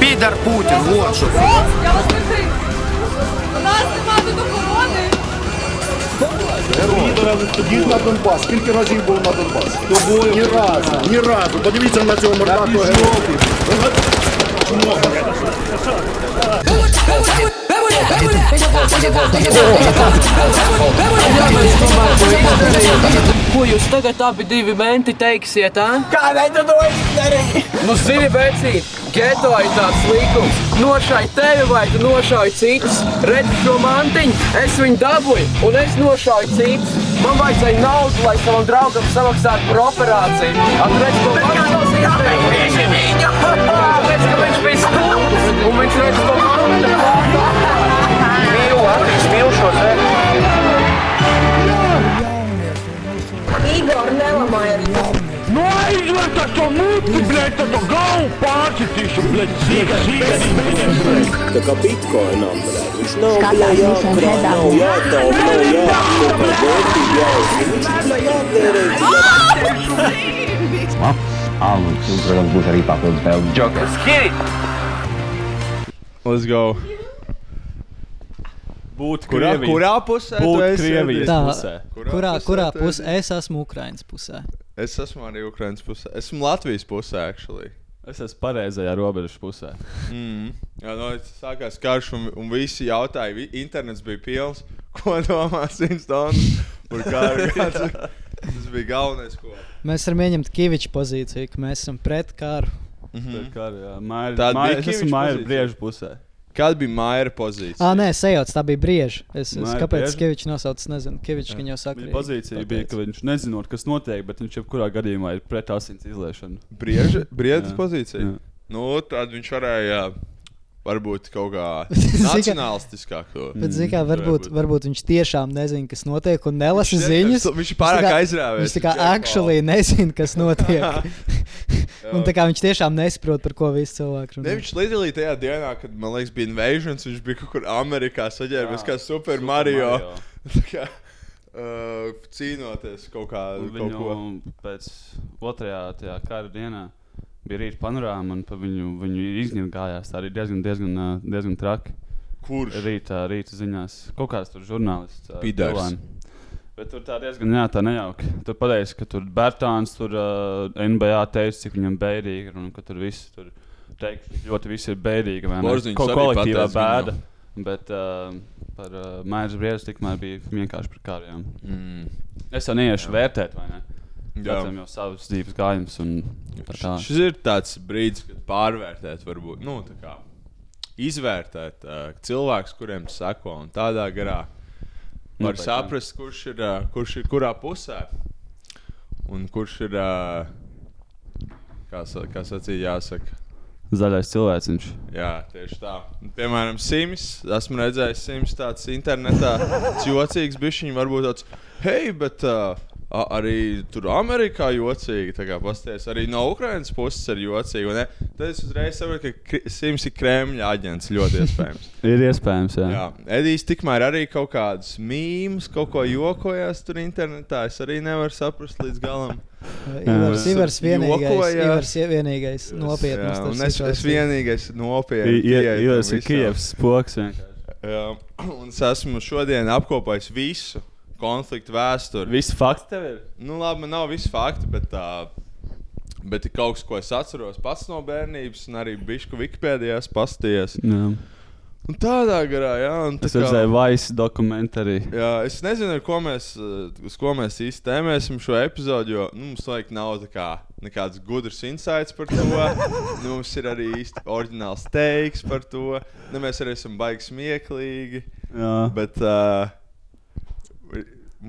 Підар Путін, вот що. Я вас не крив. У нас немає доколони. Їдь на Донбас. Скільки разів був на Донбас? Ні разу, ні разу. Подивіться на цього мордатого героя. Ko jūs tagad abi divi menti teiksiet, ā? Kādēļ tu to izdarīji? Nu, zini, vecīt, geto ir tāds līkums. Nošai tevi vai tu nošauj citus. Redz šo mantiņu, es viņu dabūju un es nošauju citus. Man vajadzēja naudu, lai savam draugam samaksātu par operāciju. Atredz, ko man izdarīja. Tāpēc, ka viņš bija stulbs un viņš redz, ko man Spił José. Igor, nelamājies! Nu não, tas to muti, não, tad to galvu não, blēd, sīga, sīga, não, Tā kā bitcoinam, não, viņš nav, blēd, não, nav jātaup, nav não, vērtība jāuzina, viņš não, jātērē, blēd. Alnu, não, protams, būs arī não, vēl Joker. Let's go. Būt Kurā, Krievija. kurā pusē? Būt tu esi, Krievijas? Tā, pusē. kurā, kurā tu esi? pusē es esmu Ukraiņas pusē? Es esmu arī Ukraiņas pusē. Esmu Latvijas pusē, actually. Es esmu pareizajā robežas pusē. Mm. Jā, no, sākās karš, un, un visi jautāja, vi, internets bija pilns. Ko domā Simpsons Tas bija galvenais, ko. Mēs varam ieņemt Kaviča pozīciju, ka mēs esam pret karu. Tā kā māja, Tāda māja, bija es esmu Kiviča māja pozīcija? briežu pusē. Kāda bija Maija pozīcija? Ah, nē, sejauts, tā bija brieža. Es, es, Māja kāpēc brieža? Kavičs nosauc, nezinu, Kavičs viņa jau saka. Viņa pozīcija bija, ka viņš nezinot, kas notiek, bet viņš jebkurā gadījumā ir pret asins izliešanu. Brieža, brieža pozīcija. Jā. Nu, tad viņš varēja varbūt kaut kā nacionālistiskāk to. Bet, zināmā mērā, varbūt, varbūt viņš tiešām nezina, kas notiek, un nelasa Viņš ziņas. viņš ir pārāk tā kā- aizrāvies, Viņš tā kā viņš ir actually nezina, kas notiek. Un tā kā viņš tiešām nesaprot, par ko visi cilvēki Ne, runā. viņš līdzīgā tajā dienā, kad man liekas, bija invasions, viņš bija kaut kur Amerikā saģērbies kā Super Mario. Tā kā, uh, cīnoties kaut kā Un kaut ko. Viņu pēc otrajā tajā kara dienā bija rīta panorāma, un pa viņu, viņu izgājās. Tā arī diezgan, diezgan, ā, diezgan traki. Kurš? Rīta, rīta ziņās. Kaut kāds tur žurnālists. ā, Pidars. Bet tur tā diezgan jā, tā nejauki. Tur pateica, ka tur Bērtāns, tur uh, NBA teica, cik viņam bēdīgi ir un ka tur viss tur teiks, cik ļoti viss ir bēdīgi. arī kolektīvā bēda. viņam. Bet uh, par uh, mēģinājumu brīvs tikmēr bija vienkārši par kāriem. Mm. Es jau neiešu vērtēt, vai ne? Jā. Katram jau savs dzīves gājums un tā tā. Šis ir tāds brīdis, kad pārvērtēt, varbūt nu, tā kā, izvērtēt uh, cilvēkus, kuriem seko. Un tādā garā var Noteikti, saprast, kurš ir, kurš ir kurā pusē. Un kurš ir, kā, kā sacīja, jāsaka. Zaļais cilvēks viņš. Jā, tieši tā. Piemēram, Sims. Esmu redzējis Sims tāds internetā. Jocīgs bišķiņš, varbūt tāds, hei, bet uh, arī tur Amerikā jocīgi. Pasties, arī no Ukrainas puses ir jocīgi. ne? Tad es uzreiz saprotu, ka Sims ir Kremļa aģents ļoti iespējams. Ir iespējams, jā. Jā, Edijs tikmēr arī kaut kādus mīmīmus, kaut ko jokojās tur internetā. Es arī nevaru saprast līdz galam. Ivars. Ivars vienīgais, Jokojās. Ivars ie- vienīgais nopietns. Jā, un es, es vienīgais tam Ivars ir. Kievs spoks vienkārši. Jā, un es esmu šodien apkopējis visu konfliktu vēsturi. Visi fakti tev ir? Nu, labi, man nav visi fakti, bet, uh, bet ir kaut kas, ko es atceros pats no bērnības, un arī bišku Wikipēdijā paskatījos. Jā. Un tādā garā, jā, tā Es redzēju Vaisa dokumentāri. Jā, es nezinu, ko mēs, uz ko mēs īsti tēmēsim šo epizodi, jo nu, mums laikam nav kā, nekāds gudrs insights par to. nu, mums ir arī īsti oriģināls teiks par to. Nu, mēs arī esam baigi smieklīgi. Jā. Bet uh,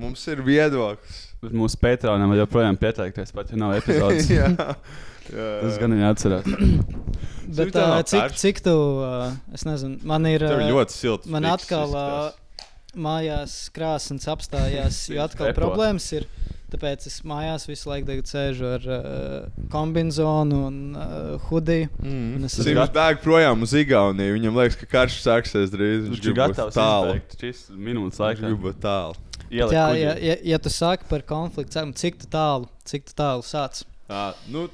mums ir viedoklis. Bet mūsu Patreonam joprojām pieteikties, pat ja nav epizodes. jā, jā, jā. Tas gan ir jāatcerās. Bet, uh, cik, cik tu, uh, es nezinu, man ir. Tev ā, ļoti silts Man atkal uh, mājās krāsnes apstājās, jo atkal problēmas ir. Tāpēc es mājās visu laiku sēžu ar uh, kombināciju un uh, hudiju. Mm. Es Tas ir bēg projām uz Igauniju. Viņam liekas, ka karš sāksies drīz. Viņš Viņš ir grib gatavs tālu. šīs minūtes Viņš laikā. grib būt tālu. Ielikt Jā, kuģī. ja, ja, ja tu sāki par konfliktu, cik tu tālu, cik tu tālu sāc? Tā, nu,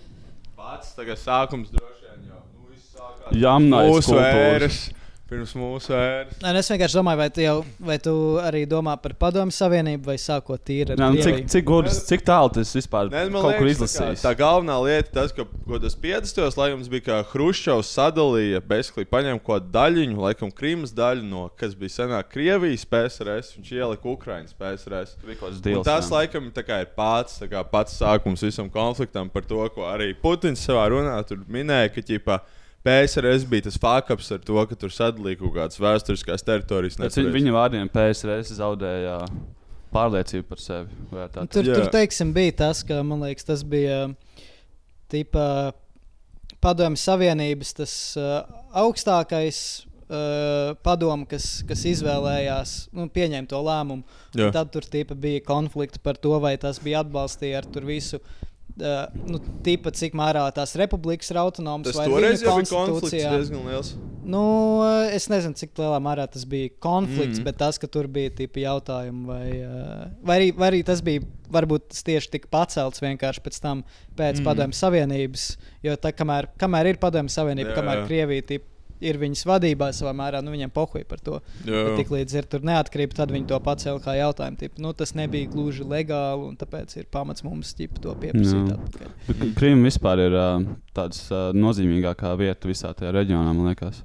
pats tagad sākums droši vien jau. Nu, mūsu kultūras. Pirms mūsu ēras. Nē, nu, es vienkārši domāju, vai tu, jau, vai tu arī domā par padomu savienību, vai sākot tīri ar Jā, nu, cik, cik, gudrs, cik tālu tas vispār Nē, kaut kur liekas, tā, izlasījis? kā, tā galvenā lieta, tas, ka ko tas 50. laikams bija, ka Hruščovs sadalīja, basically paņēma kaut kādu daļiņu, laikam Krīmas daļu, no, kas bija senāk Krievijas PSRS, viņš ielika Ukraiņas PSRS. Deals, tas, jā. laikam, tā kā ir pats, tā kā pats sākums visam konfliktam par to, ko arī Putins savā runā tur minēja, ka ķipā, PSRS bija tas fakaps ar to, ka tur sadalīja kaut kādas vēsturiskās teritorijas. Viņa, viņa vārdiem PSRS zaudēja pārliecību par sevi. Tur, Jā. tur teiksim, bija tas, ka man liekas, tas bija tipa, padomju savienības tas, uh, augstākais uh, padomu, kas, kas izvēlējās nu, pieņemt to lēmumu. Tad tur tipa, bija konflikti par to, vai tas bija atbalstīja ar tur visu. Uh, nu, tipa, cik mērā tās republikas ir autonomas Tas toreiz jau bija konflikts diezgan liels. Nu, es nezinu, cik lielā mērā tas bija konflikts, Mm. bet tas, ka tur bija tipi jautājumi, vai, eh, vai, arī, vai arī tas bija varbūt tas tieši tik pacelts vienkārši pēc tam, pēc Mm. padomju savienības. Jo tā, kamēr, kamēr ir padomju savienība, Jā, kamēr jā. Krievija tip, ir viņas vadībā savā mērā, nu viņiem pohuj par to. Tik līdz ir tur neatkarība, tad viņi to pacēla kā jautājumu. Tip, nu, tas nebija gluži legāli, un tāpēc ir pamats mums ķip, to pieprasīt. Atpakaļ. Krīma vispār ir uh, tāds uh, nozīmīgākā vieta visā tajā reģionā, man liekas.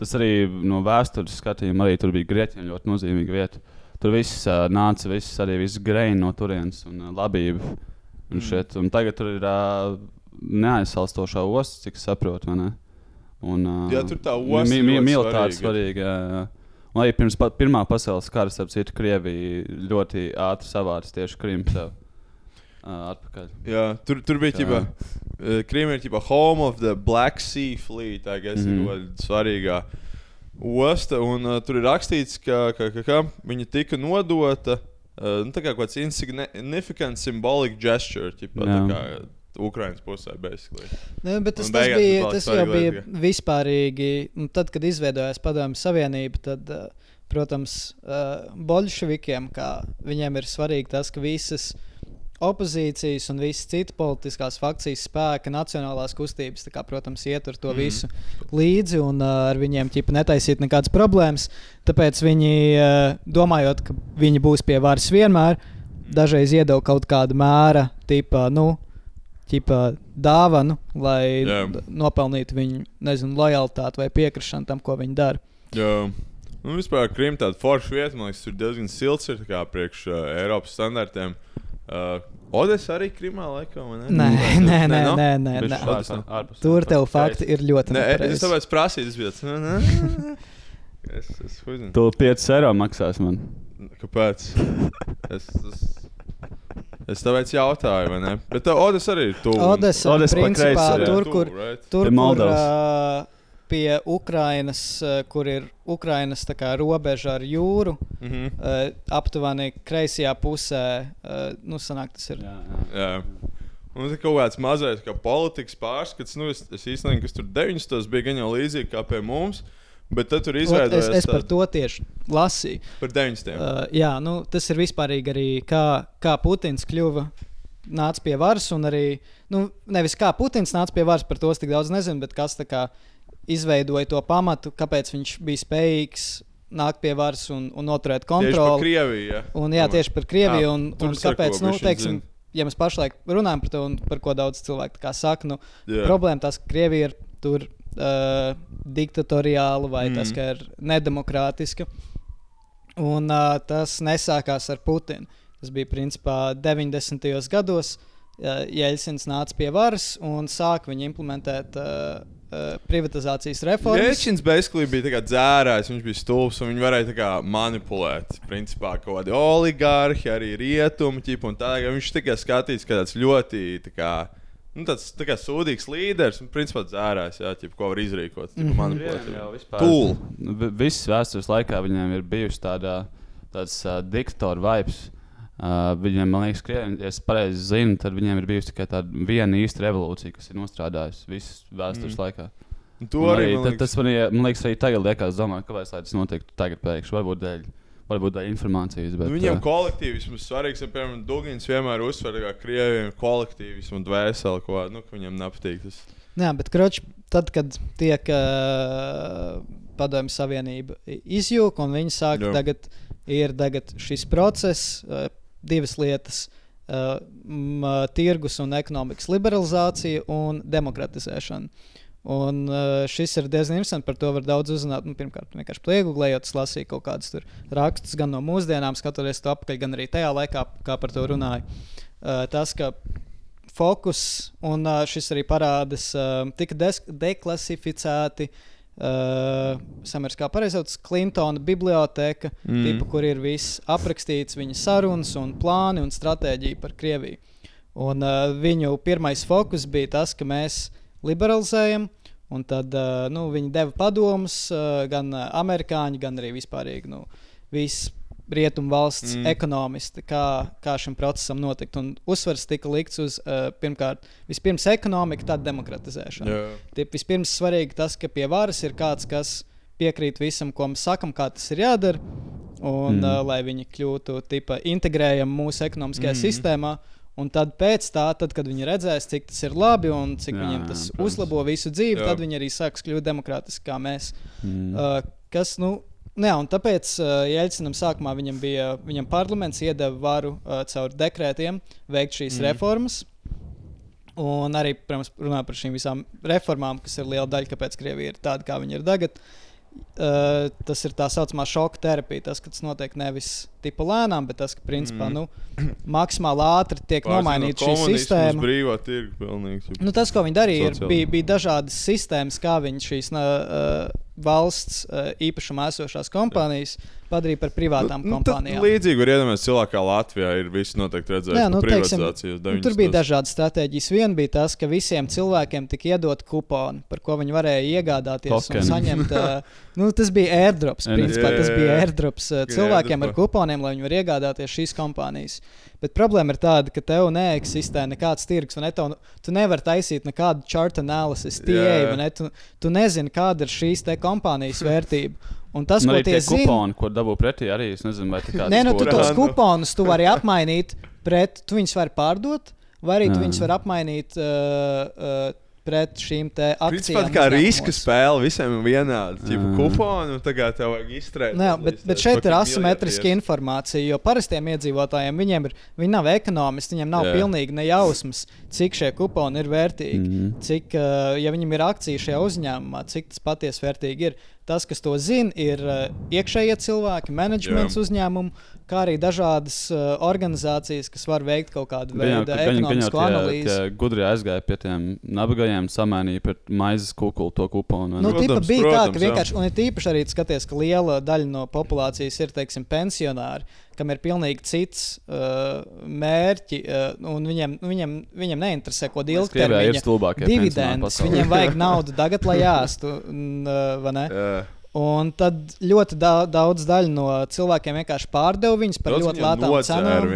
Tas arī no vēstures skatījuma arī tur bija Grieķijam ļoti nozīmīga vieta. Tur viss uh, nāca, viss arī viss greini no turienes un uh, labība. Un, Mm. šeit. un tagad tur ir uh, neaizsalstošā ostas, cik saprotu. Un, uh, Jā, tur tā osta mi- mi- militāri svarīga. svarīga. Un arī pirms pa, Pirmā pasaules kara, starp citu, Krievija ļoti ātri savāca tieši Krimu sev uh, atpakaļ. Jā, tur, tur bija ģipa, uh, Krīma ir ģipa home of the Black Sea Fleet. Tā mm Mhm. -hmm. ir ļoti svarīgā osta. Un uh, tur ir rakstīts, ka, ka, ka, ka viņa tika nodota. Uh, nu, kā kāds insignificant symbolic gesture, ģipa, kā Ukraiņas pusē, basically. Ne, bet tas, tas, bija, tas jau bija lieta, vispārīgi. Un tad, kad izveidojās Padomju Savienība, tad, uh, protams, uh, bolševikiem viņiem ir svarīgi tas, ka visas opozīcijas un visas citas politiskās fakcijas spēka, nacionālās kustības, kā, protams, ietur to Mhm. mm. visu līdzi un uh, ar viņiem ķipa netaisīt nekādas problēmas. Tāpēc viņi, domājot, ka viņi būs pie varas vienmēr, dažreiz iedod kaut kādu mēra, tipā, nu, ķipa, dāvanu, lai Jā. nopelnītu viņu nezinu, lojalitāti vai piekrišanu tam, ko viņi dara. Jā. Nu, vispār Krim tāda forša vieta, man liekas, tur diezgan silts ir tā kā priekš uh, Eiropas standartiem. Uh, Odessa arī Krimā laikam, vai ne? Nē, nē, nē, nav? nē, nē, Bišķi nē. ārpus- ārpus- Tur tev fakti ir ļoti Nē, es nepareizi. tāpēc prasīju, tas bija nē, nē. Es, es uzzinu. Tu 5 eiro maksās man. Kāpēc? Es, es, es tāpēc jautāju, vai ne? Bet tā Odessa arī ir tuvu. Odessa, principā, ir, jā. tur, kur, Tuvu, right? tur, Pie kur uh, pie Ukrainas, uh, kur ir Ukrainas tā kā robeža ar jūru, Mhm. uh, aptuveni kreisajā pusē, uh, nu, sanāk, tas ir. Jā, jā. Jā. Un tas ir kaut kāds mazais kā politikas pārskats. Nu, es, es īstenībā, kas tur 90. bija gan jau līdzīgi kā pie mums, bet tur Ot, izveidojās Es, es par to tieši lasīju. par 90. Uh, jā, nu, tas ir vispārīgi arī, kā, kā Putins kļuva. Nāca pie varas, un arī nu, nevis kā Putins nāca pie varas, par to es tik daudz nezinu, bet kas tā kā izveidoja to pamatu, kāpēc viņš bija spējīgs nākt pie varas un, un noturēt Tieši par kontroli. Krieviju. Ja? Un, jā, tieši par Krieviju. Jā, Un, un kāpēc, nu, bišķiņ teiksim, ja mēs pašlaik runājam par to, un par ko daudz cilvēku saka, nu, Jā. problēma tas, ka Krievija ir tur uh, diktatoriāla vai mm. tas, ka ir nedemokrātiska. Un uh, tas nesākās ar Putinu. Tas bija principā 90. gados. Uh, Jeļsins nāca pie varas un sāka viņu implementēt uh, uh, privatizācijas reformas. Jēkšķins basically bija dzērājs, viņš bija stulbs un viņi varēja kā manipulēt. Principā kaut kādi oligārhi, arī rietumi, un tā, viņš tikai skatīs, ka tāds ļoti tā kā, nu, tāds tā kā sūdīgs līderis un principā dzērājs, jā, ķip, ko var izrīkot, manipulēt. Jā, jau vispār. Tūl. Vi- Visas vēstures laikā viņiem ir bijusi tāda, tāds uh, diktatora vibes. Uh, viņiem, man liekas, krievi, ja es pareizi zinu, tad viņiem ir bijusi tikai tāda viena īsta revolūcija, kas ir nostrādājusi visas vēstures Mm. mm. laikā. To arī, arī man liekas- tas man, ie- man liekas, arī tagad liekas, domāju, kāpēc tas notiktu tagad pēkšņi. Varbūt dēļ, varbūt dēļ informācijas. Bet, Nu, viņam uh, kolektīvisms svarīgs, ja, piemēram, Dugins vienmēr uzsver, ka krieviem ir kolektīvisms un dvēseli, ko, nu, ka viņam nepatīk tas. Jā, bet kroč, tad, kad tiek uh, padomju savienība i- izjūka un viņi sāk, Jā. tagad ir tagad šis process, uh, divas lietas. Uh, m, uh, tirgus un ekonomikas liberalizācija un demokratizēšana. Un uh, šis ir diezgan interesants. Par to var daudz uzzināt. Nu, pirmkārt, vienkārši plieguļējot, es lasīju kaut kādus rakstus gan no mūsdienām, skatoties to apakaļ, gan arī tajā laikā, kā par to runāja. Uh, tas, ka fokus, un uh, šis arī parādās, uh, tika deklasificēti. Uh, Samers, kā pareizi sauc, Klintona biblioteka, Mm. tipa, kur ir viss aprakstīts, viņa sarunas, un plāni un stratēģija par Krieviju. Un, uh, viņu pirmais fokus bija tas, ka mēs liberalizējam, un tad uh, nu, viņi deva padomus uh, gan amerikāņi, gan arī vispārīgi nu, visi rietumu valsts Mm. ekonomisti, kā, kā šim procesam notikt. Un uzsvars tika likts uz uh, pirmkārt, vispirms ekonomiku, tad demokratizēšanu. Jā. Tip, vispirms svarīgi tas, ka pie varas ir kāds, kas piekrīt visam, ko mēs sakam, kā tas ir jādara. Un, Mm. uh, lai viņi kļūtu tipa, integrējami mūsu ekonomiskajā mm. sistēmā. Un tad, pēc tā, tad, kad viņi redzēs, cik tas ir labi un cik Jā, viņiem tas jā, protams. uzlabo visu dzīvi, Jā. tad viņi arī sāks kļūt demokrātiski kā mēs. Mm. Uh, kas, nu, nu jā, un tāpēc uh, Jeļcinam sākumā viņam bija, viņam parlaments iedeva varu uh, caur dekrētiem veikt šīs Mm. reformas. Un arī, protams, runā par šīm visām reformām, kas ir liela daļa, kāpēc Krievija ir tāda, kā viņa ir tagad. Uh, tas ir tā saucamā šoka terapija. Tas, ka tas notiek nevis tipa lēnām, bet tas, ka principā Mm. nu, maksimāli ātri tiek nomainīta šī sistēma. Brīvā tirgu pilnīgi. Nu, tas, ko viņi darīja, ir, bija, bija dažādas sistēmas, kā viņi šīs uh, valsts uh, īpašumā esošās kompānijas padarīja par privātām Nu, tad kompānijām. Līdzīgi var iedomāties, cilvēkā Latvijā ir visi noteikti redzējuši Jā, nu, teiksim, privatizāciju. nu, tur bija dažādas stratēģijas. Viena bija tas, ka visiem cilvēkiem tika iedot kuponi, par ko viņi varēja iegādāties Tokeni. un saņemt. Uh, nu, tas bija airdrops. Principā, jā, tas bija airdrops uh, cilvēkiem ar airdropā. Kuponiem, lai viņi varētu iegādāties šīs kompānijas. Bet problēma ir tāda, ka tev neeksistē nekāds tirgus, vai ne? Tev, tu nevari taisīt nekādu chart analysis, TA, Jā. vai ne? Tu, tu nezini, kāda ir šīs te kompānijas vērtība. Un tas, Un ko tie zina, kuponi, ko dabū pretī, arī es nezinu, vai tā kā Nē, nu, tu tos kuponus tu vari apmainīt pret, tu viņus vari pārdot, vai arī tu viņus vari apmainīt uh, uh, pret šīm te Principā akcijām. tā kā riska spēle visiem ir vienāda. Tipo Jā. kuponu, tagad tev vajag izturēt. Nē, bet, bet šeit ir asimetriska informācija, jo parastiem iedzīvotājiem viņiem ir, viņi nav ekonomisti, viņiem nav Jā. pilnīgi nejausmas, cik šie kuponi ir vērtīgi. Mm. Cik, uh, ja viņam ir akcija šajā uzņēmumā, cik tas patiesi vērtīgi ir. Tas, kas to zina, ir uh, iekšējie cilvēki, menedžments uzņēmumu, kā arī dažādas uh, organizācijas, kas var veikt kaut kādu veidu ka, viņam ekonomisku tie, analīzi. tie gudri aizgāja pie tiem nabagajiem, samainīja pret maizes kukulu to kuponu. vai Nu, Protams, bija tā, protams, ka jā. vienkārši, un ir tīpaši arī skaties, ka liela daļa no populācijas ir, teiksim, pensionāri, kam ir pilnīgi cits uh, mērķi, uh, un viņiem, viņiem, viņiem neinteresē, ko ilgtermiņa stulbākie dividendes. pensionāri Viņiem vajag naudu tagad, lai ēstu, un, uh. Un tad ļoti da daudz daļu no cilvēkiem vienkārši pārdeva viņus par Daudz ļoti lētām cenām.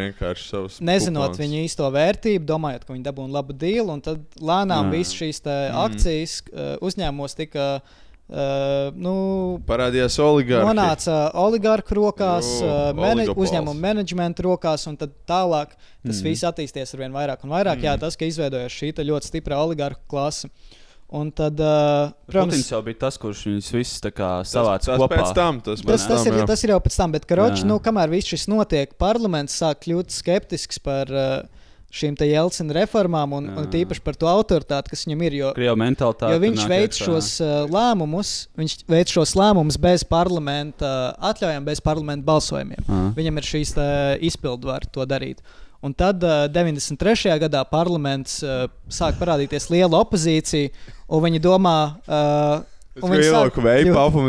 Nezinot kuponus. viņu īsto vērtību, domājot, ka viņi dabūna labu un tad lēnām Jā. visas šīs Mm. akcijas uh, uzņēmumos tika uh, nu, Parādījās oligārhi. nonāca oligarku rokās, Jo, uh, mene, uzņēmuma menedžmenta rokās, un tad tālāk tas mm. viss attīstīsies ar vien vairāk un vairāk. Mm. Jā, tas, ka izveidojas šī ļoti stipra oligarku klase. Un tad, uh, Putins protams, jau bija tas, kurš viņus visus kā Tas, savāca tas kopā. tam, tas, Tas, tas, tam, ir, jā. tas ir jau pēc tam, bet karoči, nu, kamēr viss šis notiek, parlaments sāk kļūt skeptisks par uh, šīm te Jelcina reformām un, un Jā. tīpaši par to autoritāti, kas viņam ir. Jo, Krievu mentalitāte. jo viņš veic šos uh, lēmumus, viņš veic šos lēmumus bez parlamenta uh, atļaujām, bez parlamenta balsojumiem. Aha. Viņam ir šīs tā, izpildvara to darīt. Un tad uh, 93. gadā parlaments uh, sāk parādīties liela opozīcija, un viņi domā, uh, un viņi sāk ielauku veidu kļūt- papu un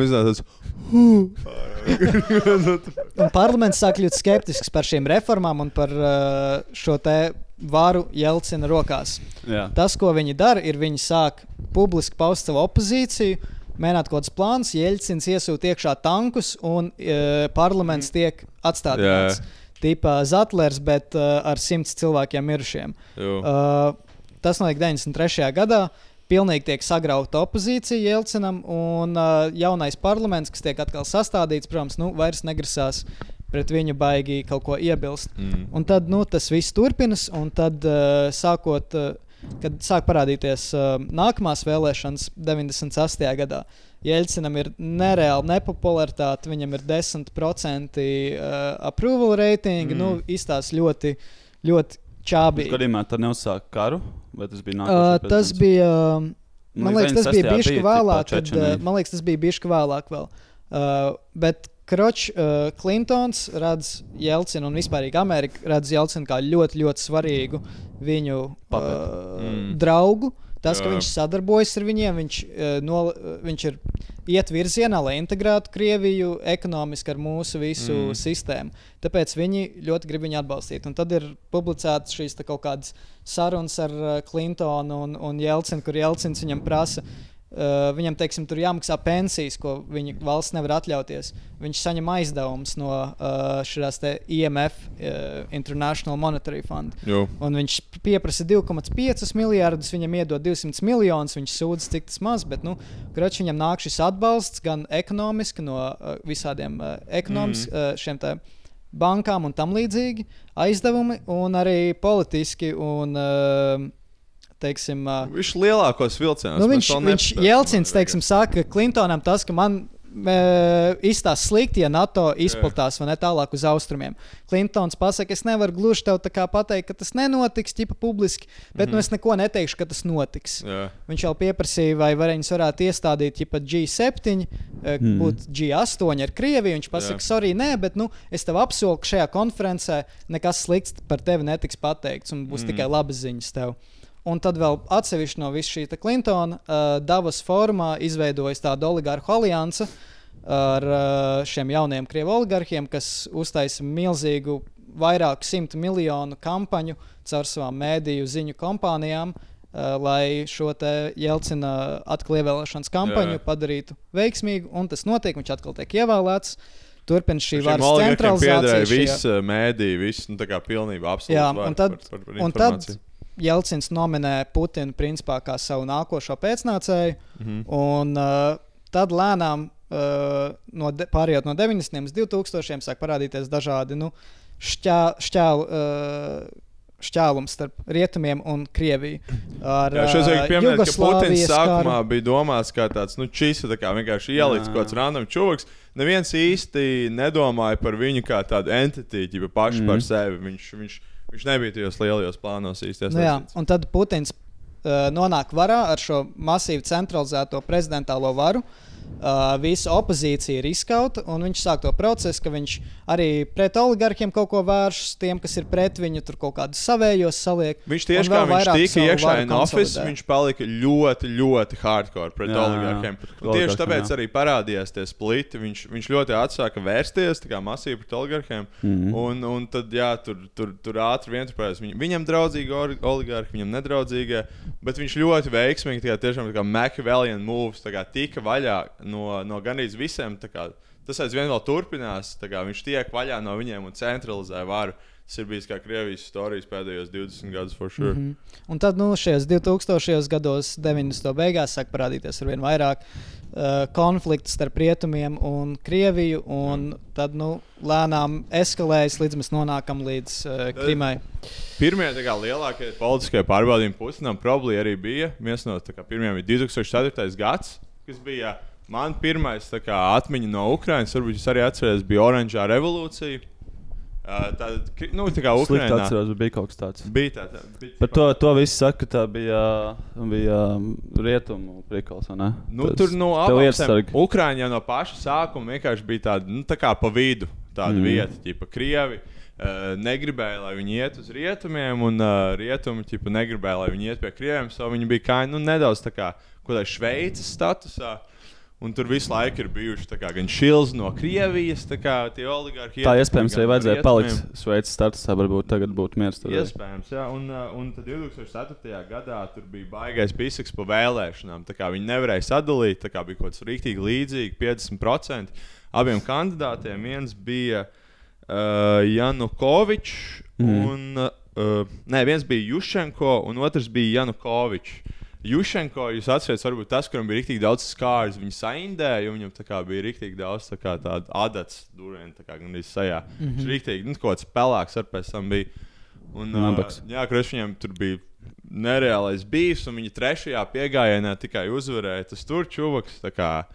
Un parlaments sāk kļūt skeptisks par šīm reformām un par uh, šo te varu Jelcina rokās. Jā. Tas, ko viņi dara, ir viņi sāk publiski paust savu opozīciju, mēģināt kaut kāds plāns, Jelcins iesūta iekšā tankus un uh, parlaments tiek atstādināts. Tipā Zatlers, bet uh, ar simts cilvēkiem mirušiem. Jo. Uh, tas notika 93. gadā. Pilnīgi tiek sagrauta opozīcija Jelcinam, un uh, jaunais parlaments, kas tiek atkal sastādīts, protams, nu, vairs negrasās pret viņu baigi kaut ko iebilst. Mm. Un tad nu, tas viss turpinās, un tad uh, sākot. Uh, kad sāk parādīties uh, nākamās vēlēšanas 98. gadā. Jelcinam ir nereāla nepopularitāte, viņam ir 10% uh, approval rating, mm. nu, izstāsta ļoti, ļoti čābīgi. Gadījumā tā neuzsāka karu, vai tas bija Uh, nākamais? pēc tas bija. um, Man Nu, liekas, tas bija 96. bijis bija vēlāk. Čečenija. uh, man liekas, tas bija bijis vēlāk. Vēl. Uh, bet Kročs, uh, Klintons redz Jelcinu un vispār Amerika redz Jelcinu kā ļoti, ļoti svarīgu viņu uh, Mm. draugu. Tas, ka Jā. viņš sadarbojas ar viņiem, viņš, uh, no, uh, viņš ir iet virzienā, lai integrētu Krieviju ekonomiski ar mūsu visu Mm. sistēmu. Tāpēc viņi ļoti grib viņu atbalstīt. Un tad ir publicētas šīs kaut kādas sarunas ar Clintonu un, un Jelcinu, kur Jelcins viņam prasa. Uh, viņam, teiksim, tur jāmaksā pensijas, ko viņa valsts nevar atļauties. Viņš saņem aizdevumus no uh, šīs IMF, uh, International Monetary Fund. Viņš pieprasa 2,5 miljardus, viņam iedod 200 miljonus, viņš sūdz, cik tas maz, bet, nu, kroč, viņam nāk šis atbalsts gan ekonomiski no uh, visādiem uh, ekonomis, Mhm. mm. uh, šiem tā bankām un tam līdzīgi aizdevumi, un arī politiski un, uh, teiksim, uh, Viņš lielākos vilcienos. Nu, viņš viņš Jelcins, teiksim, saka, ka Clintonam tas, ka man izstāsta slikti, ja NATO izplatās vai ne tālāk uz austrumiem. Clintons pasakā, es nevaru gluži tev tā kā pateikt, ka tas nenotiks, ķipa publiski, bet mm -hmm. nu, es neko neteikšu, ka tas notiks. Jā. Viņš jau pieprasīja, vai viņus varētu iestādīt ķipa G7, mm. Mhm. būt G8 ar Krieviju. Viņš pasakā, sorry, nē, bet nu, es tev apsolu, ka šajā konferencē nekas slikts par tevi netiks pateikts un būs mm. tikai labas ziņas tev. Un tad vēl atsevišķi no visas šīs Clintona uh, Davos formā izveidojas tāda oligarhu alianse ar uh, šiem jauniem krievu oligarhiem, kas uztaisa milzīgu, vairāku simtu miljonu kampaņu caur savām mēdīju ziņu kompānijām. Uh, lai šo te Jelcina atkal ievēlēšanas kampaņu Jā. Padarītu veiksmīgu, un tas notiek, viņš atkal tiek ievēlēts. Turpina šī varas oligarkiem centralizācija. piederēja šie- viss mēdī, viss nu, pilnībā absolūti. Jā, un tad, par, par, par un tad. Jelcins nominē Putinu principā kā savu nākošo pēcnācēju. Mhm. Un uh, tad lēnām, uh, no de, pārējot no 90. līdz 2000. sāk parādīties dažādi nu, šķā, šķēlu. Uh, Šķēlums starp rietumiem un Krieviju. Ar, Jā, vajag ā, pieminēt, ka Putins sākumā bija domāts kā tāds, nu, tā kā vienkārši ielicis kaut kāds random čūvaks. Neviens īsti nedomāja par viņu kā tādu entitīti, ja pašu mm. par sevi. Viņš, viņš, viņš nebija tajos lielajos plānos īsti Nu, jā, un tad Putins uh, nonāk varā ar šo masīvu centralizēto prezidentālo varu. Uh, visa opozīcija ir izskauta, un viņš sāk to procesu, ka viņš arī pret oligarkiem kaut ko vēršas, tiem, kas ir pret viņu, tur kaut kādus savējos saliek. Viņš tieši kā viņš vairāk tika iekšā office, konsolidē. viņš palika ļoti, ļoti hardcore pret Jā, jā, oligarkiem. pret Un Tieši tāpēc jā. arī parādījās tie spliti. Viņš, viņš ļoti atsāka vērsties masīvi pret oligarkiem. Mhm. Un, un tad, jā, tur, tur, tur ātri vien tur parādās. Viņ, viņam draudzīgi oligarhi, viņam nedraudzīgie. Bet viņš ļoti veiksmīgi, tiešām tā kā Machiavellian moves, tika vaļā no, no gandrīz visiem. kā Tas aizvien vēl turpinās. kā Viņš tiek vaļā no viņiem un centralizē varu. Tas ir bijis kā Krievijas stāstījis pēdējos 20 gadus, for sure. Mm Mhm. Un tad, nu, šajos 2000. gados, 90. beigās, sāk parādīties ar vien vairāk uh, konfliktu starp rietumiem un Krieviju. Un tad, nu, lēnām eskalējas, līdz mēs nonākam līdz uh, Krimai. Pirmie kā, lielākie politiskie pārbaudījumi Putinam probably arī bija. Viens no kā, pirmajiem bija 2004. gads, kas bija man kā, atmiņa no Ukrainas. Varbūt jūs arī atcerieties, bija Oranžā revolūcija. Uh, tā, nu, tā kā Slikti Ukrainā atceros, bija kaut kas tāds. bija tā, tā bija, Par to, to viss saka, ka tā bija, bija rietumu prikals. vai ne? Nu, Tas- tur no tev abām jau no paša sākuma vienkārši bija tāda nu, tā kā pa vidu, tāda mm. vieta, tipa Krievi. Uh, negribēja, lai viņi iet uz rietumiem, un uh, rietumi ķipa, negribēja, lai viņi iet pie krieviem. So viņi bija kā, nu, nedaudz tā kā kaut kādā Šveices statusā. Un tur visu laiku ir bijuši kā, gan šils no Krievijas, kā tie oligarhi. Tā iespējams arī vajadzēja palikt Šveices statusā, varbūt tagad būtu miers. Tur. Iespējams, jā. Un, uh, un tad 2004. gadā tur bija baigais pisaks pa vēlēšanām. Viņi nevarēja sadalīt, tā kā bija kaut kas rīktīgi līdzīgi, 50% abiem kandidātiem. Viens bija uh, Janukovičs, mm. un uh, nē, viens bija Jušenko, un otrs bija Janukovičs. Jušenko, jūs atceraties, varbūt tas, kuram bija rīktīgi daudz skārs, viņa saindēja, un viņam bija rīktīgi daudz tā kā tādu adats, durvīm, tā kā gan arī sajā. Mm. -hmm. Viņš rīktīgi, nu, kaut kāds pelēks ar pēc tam bija. Un, uh, Nabaks. jā, kurš viņam tur bija nereālais bijis, un viņa trešajā piegājienā tikai uzvarēja. Tas tur Kā,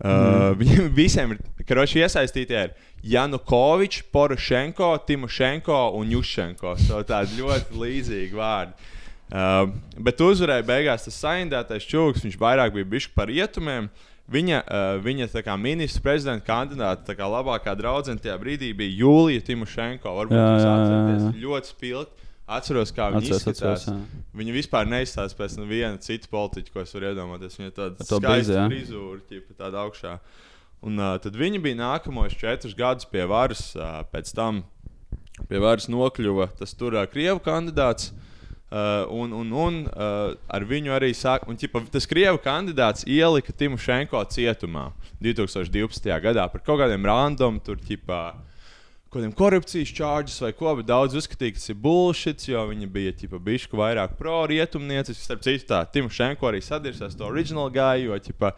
uh, viņiem visiem ir karoči, iesaistītie ir Janukovičs, Porošenko, Timošenko un Jušenko. So tādi ļoti līdzīgi vārdi. Uh, bet uzvarēja beigās tas saindētais čūlis. Viņš vairāk bija bijis par rietumiem. Viņa, uh, viņa kā ministra prezidenta kandidāte, tā kā labākā draudzene tajā brīdī bija Jūlija Timošenko. Varbūt Jā, jūs atceraties, ļoti spilgti. Atceros, kā viņa Atceros, izskatās. atceros. Viņa vispār neizstāsta pēc neviena cita politiķa, ko es varu iedomāties. Viņa tāda skaista frizūra, ķipa, tāda augšā. Un uh, tad viņa bija nākamos četrus gadus pie varas. Uh, pēc tam pie varas nokļuva tas tur uh, krievu kandidāts. Uh, un un, un uh, ar viņu arī sāk, un, ķipa, tas krievu kandidāts ielika Timošenko cietumā 2012. gadā par kaut kādiem random, tur ķipā, kaut kādiem korupcijas čārģis vai ko, bet daudz uzskatīja, ka tas ir bullshit, jo viņa bija ķipa, bišku vairāk pro-rietumniecis. Starp citu, tā Timošenko arī sadirsās to original gāju, jo ķipa,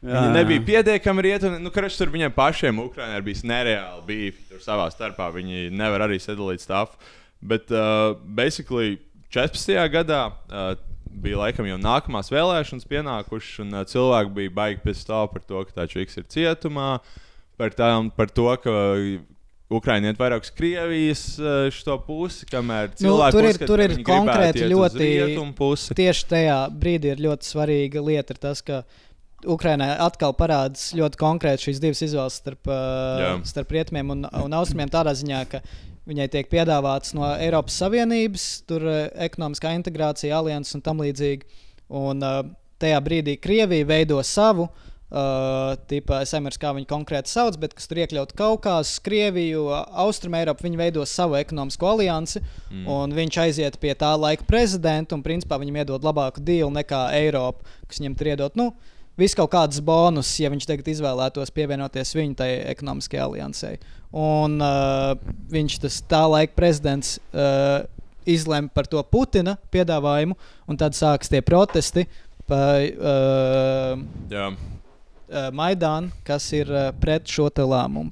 Jā, Viņa jā. nebija pietiekami rietumā. Nu, Kurš tur viņiem pašiem Ukraiņā ir bijis nereāli bija. Tur savā starpā viņi nevar arī sadalīt stāstu. Bet, uh, basically, 14. gadā uh, bija laikam jau nākamās vēlēšanas pienākušas, un uh, cilvēki bija baigi pēc tam par to, ka tā čiks ir cietumā, par, tām, par to, ka Ukraiņi iet vairāk uz Krievijas šo pusi, kamēr Nu, cilvēki tur ir, uzskata, tur ir konkrēti ļoti. Tieši tajā brīdī ir ļoti svarīga lieta, tas, ka Ukraiņai atkal parādās ļoti konkrēti šīs divas izvēles starp, Jā. starp rietumiem un, un austrumiem. Tādā ziņā, ka viņai tiek piedāvāts no Eiropas Savienības, tur uh, ekonomiskā integrācija, alianses un tam līdzīgi. Un uh, tajā brīdī Krievija veido savu. Uh, tipa, es nemanāšu, kā viņi konkrēti sauc, bet kas tur iekļaut Kaukāzu, Krieviju, Austrum Eiropu. Viņi veido savu ekonomisko aliansi, mm. un viņš aiziet pie tā laika prezidenta, un principā viņam iedod labāku dealu nekā Eiropa, kas viņam tur iedod. Nu, Viss kaut kāds bonus, ja viņš tagad izvēlētos pievienoties viņa tai ekonomiskajai aliansei. Un uh, viņš, tas tā laika prezidents, uh, izlemj par to Putina piedāvājumu, un tad sākas tie protesti par uh, Jā. Uh, Maidānu, kas ir uh, pret šo lēmumu.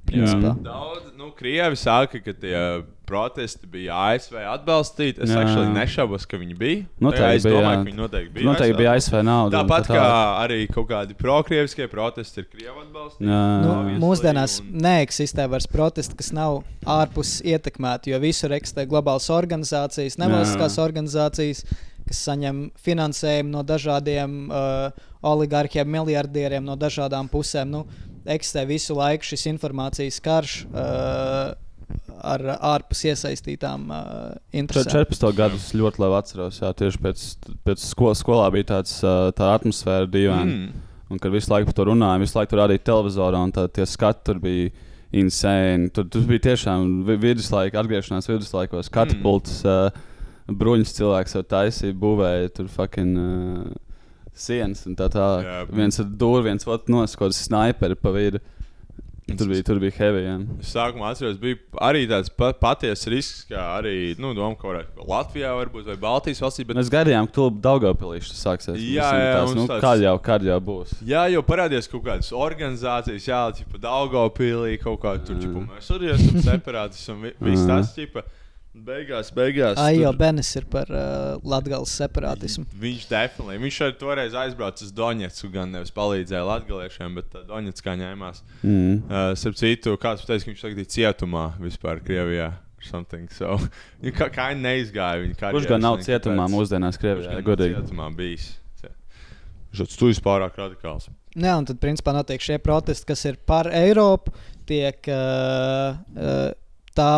Daudz, nu, Krievi saka, ka tie protesti bija ASV atbalstīti. Es actually nešaubos, ka viņi bija. Noteikti es bija, domāju, jā. ka viņi noteikti bija. Noteikti bija ASV nauda Tāpat tā kā arī kaut kādi prokrieviskie protesti ir Krievu atbalstīti. Jā. Nu, mūsdienās un- neeksistē vairs protesti, kas nav ārpus ietekmēti, jo visur eksistē globālas organizācijas, nevalstiskās organizācijas, kas saņem finansējumu no dažādiem uh, oligarkiem, miljardieriem no dažādām pusēm. Nu, eksistē visu laiku šis informācijas karš. Uh, Ar ārpus iesaistītām uh, interesēm. 14 gadus ļoti labi atceros. Jā, tieši pēc, pēc skolas, skolā bija tāds, ā, tā atmosfēra dīvaina. Mm. Un kad visu laiku par to runāja, visu laiku tur rādīja televizorā, un tā, tie skati tur bija insane. Tur, tur bija tiešām vi- viduslaika, atgriešanās viduslaikos, katapults, mm. uh, bruņas cilvēks jau taisīja, būvēja tur fucking. Uh, Sienas un tā tālāk. Jā. Viens ar dūri, viens otrs noskots sniperi pa vidu. Tur bija, tur bija heavy. Jā. Sākumā atceros, bija arī tāds pa, patiesa risks, kā arī nu, doma, ka varētu Latvijā varbūt, vai Baltijas valstī. Bet... Mēs gaidījām, ka tur Daugavpilīši sāksies. Jā, jā, tās, nu, tāds- kad jau, kad jau būs. Jā, jau parādījās kaut kādas organizācijas, jā, tipo Daugopilī, kaut kā tur, tipo, mēs arī esam separātisti un vi- viss tas, tipo, beigās, beigās. Ai, jau tur- Benis ir par uh, Latvijas separatismu. Viņš definitīvi. Viņš arī toreiz aizbrauca uz Donetsku, gan nevis palīdzēja latgaliešiem, bet uh, Donetskā ņēmās. Mm. Uh, Starp citu, kāds teica, ka viņš tagad ir cietumā vispār Krievijā. So, viņa kā, kā neizgāja viņa. Kurš gan nav cietumā mūsdienās Kurš Krievijā? Godīgi. Cietumā bijis. Viņš ir pārāk radikāls. Jā, un tad, principā, notiek šie protesti, kas ir par Eiropu. Tiek uh, uh, tā,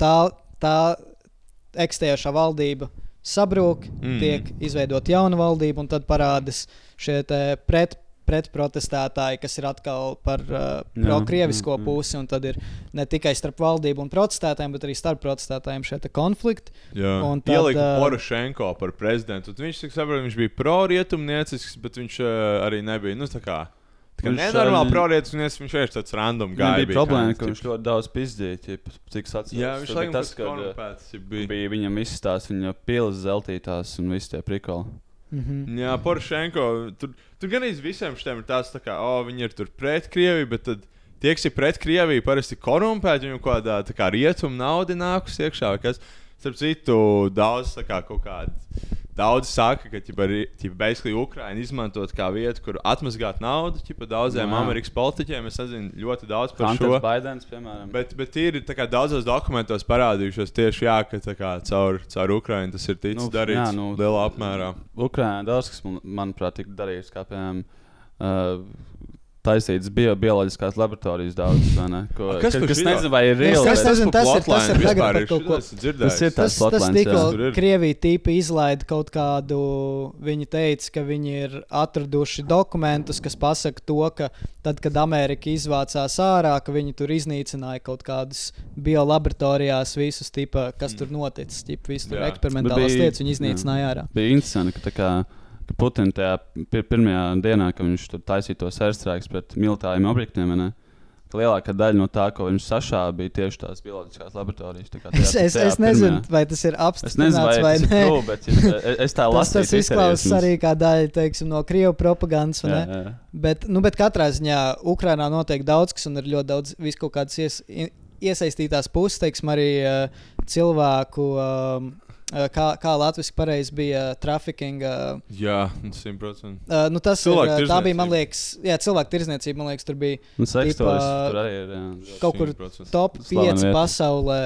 tā, tā eksistējošā valdība sabrūk, Mm. mm. tiek izveidota jauna valdība, un tad parādās šie te pret. Pretprotestētāji, kas ir atkal par uh, pro-krievisko jā, jā. pusi, un tad ir ne tikai starp valdību un protestētājiem, bet arī starp protestētājiem šie te konflikti. Tad, ielika ā, Porošenko par prezidentu. Viņš, cik saprotu, viņš bija pro-rietumniecisks, bet viņš uh, arī nebija. Nu, tā kā, tā kā Viņš, nenormāli ā, pro-rietumniecisks, viņš vienkārši tāds random Viņam gāja. bija problēma, ka viņš ļoti daudz pizdīja, cik sacīja. Jā, viņš laikam tas, ka korumpēts bija. bija viņam izstāsts, viņa pilas zeltītās un viss tie prikoli. Mhm. Jā, Porošenko. Tur, tur gan arī visiem šiem ir tāds, tā kā, oh, viņi ir tur pret Krieviju, bet tad tie, kas ir pret Krieviju, parasti korumpēti, viņu kaut kādā tā kā rietumu naudu nākus iekšā. Kas, starp citu, daudz tā kā kaut kādi Daudz saka, ka basically Ukraina izmantot kā vietu, kur atmazgāt naudu. Ķipa, daudziem Jā. Amerikas politiķiem es nezinu ļoti daudz par Hunters šo. Baidens, piemēram. Bet, bet ir kā daudzos dokumentos parādījušos tieši jā, ka tā kā, caur, caur Ukrainu tas ir ticis nu, darīts jā, nu, lielā apmērā. Ukraiņā daudz kas, man- manuprāt, tika darīts. Kā piemēram, uh, taisīts bio, bioloģiskās laboratorijas daudz, vai ne? Ko, A, kas kas šito? nezinu, vai ir reāli. es nezinu, tas ir- tas ir plotline tagad par kaut ko- dzirdējis. Tas ir Tas, tas plotlines, tikko jā. Krievija tīpa izlaida kaut kādu. Viņi teica, ka viņi ir atraduši dokumentus, kas pasaka to, ka tad, kad Amerika izvācās ārā, ka viņi tur iznīcināja kaut kādus biolaboratorijās visus, tipa, kas tur noticis, tipa, visu tur Jā. eksperimentālās lietas viņi iznīcināja ārā. Bija interesanti, ka, tā kā, ka Putins tajā pir pirmajā dienā, kad viņš taisīja tos airstrikes pret militāriem objektiem, ne, lielākā daļa no tā, ko viņš sašāva, bija tieši tās bioloģiskās laboratorijas. Tā tajā- Es, es, es nezinu, pirmajā. vai tas ir Es nezinu, apstiprināts vai vai tas nē. true, bet es, es tā Tas, lasīju. tas izklausās arī kā daļa teiksim, no krievu propagandas. Jā, jā. Bet, nu, bet katrā ziņā Ukrainā notiek daudz kas, un ir ļoti daudz vis kaut kādas ies, iesaistītās puses, teiksim, arī uh, cilvēku. Uh, Kā, kā Latvijas pareizi bija trafikinga. Jā, simtprocentīgi. Uh, nu tas ir, Cilvēku uh, tā bija, man liekas, jā, cilvēku tirzniecība. Man liekas, tur bija seksuālis tipa, tur arī ir. Jā. kaut kur 100%. top Slavena 5 vieta. pasaulē.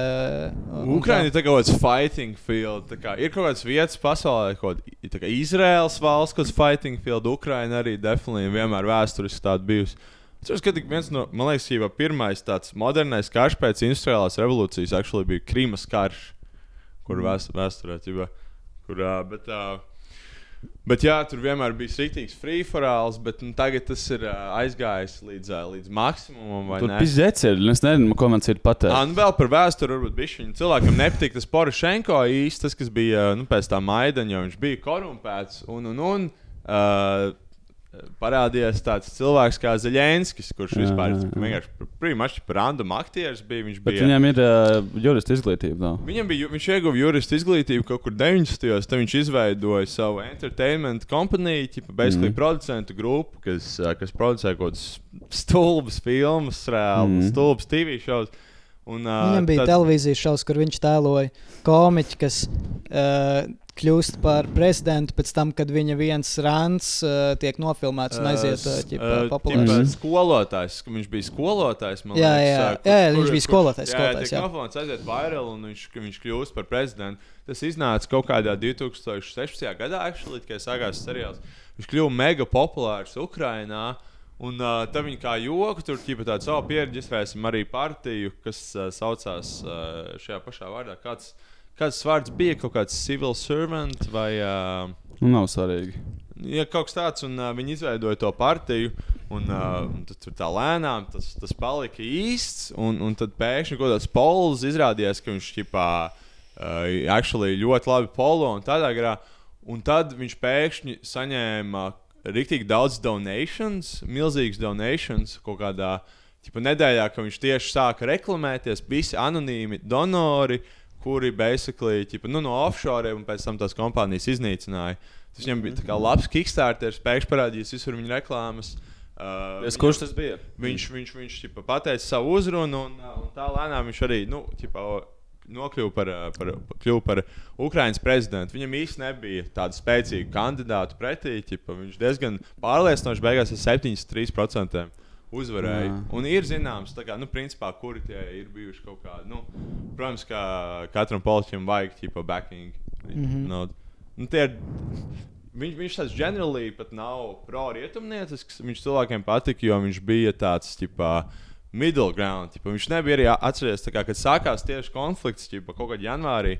Ukraiņa ir kaut kāds fighting field. Tā kā ir kaut kādas vietas pasaulē, kaut kā Izraels valsts, kas fighting field, Ukraiņa arī definitīvi vienmēr vēsturiski tāda bijusi. Es uzskatu, ka viens no, man liekas, jau pirmais tāds modernais karš pēc industriālās revolūcijas actually bija Krīmas karš, kur vēst, vēsturē, ķipa, kur, bet, Bet jā, tur vienmēr bija rīktīgs free-for-alls, bet nu, tagad tas ir aizgājis līdz, līdz maksimumam. Tur ne? pizdzēts ir. Es nezinu, ko man ir pateikt. Ah, nu vēl par vēsturi, varbūt bišķiņu. Cilvēkam nepatīk tas Porošenko īsti, tas, kas bija nu, pēc tā Maidana, jo viņš bija korumpēts. Un, un, un uh, parādījās tāds cilvēks kā Zelenskis, kurš Jā, vispār jā, jā. vienkārši prīmaši random aktieris bija. Viņš Bet bija viņam ir uh, jurista izglītība. Nav. Viņam bija, viņš ieguva juristu izglītību kaut kur 90. gados. Tad viņš izveidoja savu entertainment kompāniju, tipa basically mm. producentu grupu, kas, kas producē kaut kādas stulbas filmas, reāli mm. stulbas TV šovus. Un, ā, Viņam bija tad- televīzijas šovs, kur viņš tēloja komiķi, kas uh, kļūst par prezidentu pēc tam, kad viņa viens rāns uh, tiek nofilmēts un aiziet uh, ķipa, Ā, populārs. ķipa skolotājs, ka viņš bija skolotājs. man Jā, liekas, jā, ā, jā, jā, viņš bija skolotājs, Jā, skolotājs, tiek jā. nofilmēts, aiziet viral un viņš, viņš kļūst par prezidentu. Tas iznāca kaut kādā 2016. gadā, actually, kad sākās seriāls. Viņš kļuva mega populārs Ukrajinā. Un uh, tad viņi kā joku tur ķipa tādu savu pieredzi izvērsim arī partiju, kas uh, saucās uh, šajā pašā vārdā. Kāds, kāds vārds bija kaut kāds civil servant vai. Uh, Nu, nav svarīgi. Ja kaut kas tāds, un uh, viņi izveidoja to partiju, un, uh, un tad tur tā lēnām tas, tas palika īsts. Un, un tad pēkšņi kaut kāds pols izrādījās, ka viņš ķipā, uh, ļoti labi polo un tādā garā. Un tad viņš pēkšņi saņēma rīktīgi daudz donations, milzīgas donations kaut kādā ķipa, nedēļā, ka viņš tieši sāka reklamēties. Visi anonīmi donori, kuri basically ķipa, nu, no offshore un pēc tam tās kompānijas iznīcināja. Tas viņam bija kā labs kickstarter, spēks parādījis visur viņa reklāmas. Uh, Es, kurš tas bija? Viņš, viņš, viņš ķipa, pateica savu uzrunu, un, uh, un tā lēnām viņš arī nu, ķipa, nokļuva par, uh, par, kļuva par Ukraiņas prezidentu. Viņam īstenībā nebija tāda spēcīga kandidāta pretī. Ķipa, viņš diezgan pārliecinoši beigās ar 73% uzvarēja. Jā. Un ir zināms, kā, nu, principā, kuri tie ir bijuši kaut kādi. Nu, protams, ka katram politiķim vajag ķipa backing. Mhm. No, nu, tie ir Viņš, viņš tāds ģenerāli pat nav pro-rietumniecisks. Viņš cilvēkiem patika, jo viņš bija tāds, tipā, middle ground. Ķipa, viņš nebija arī atceries, kā, kad sākās tieši konflikts, ķipa, kaut kādā janvārī.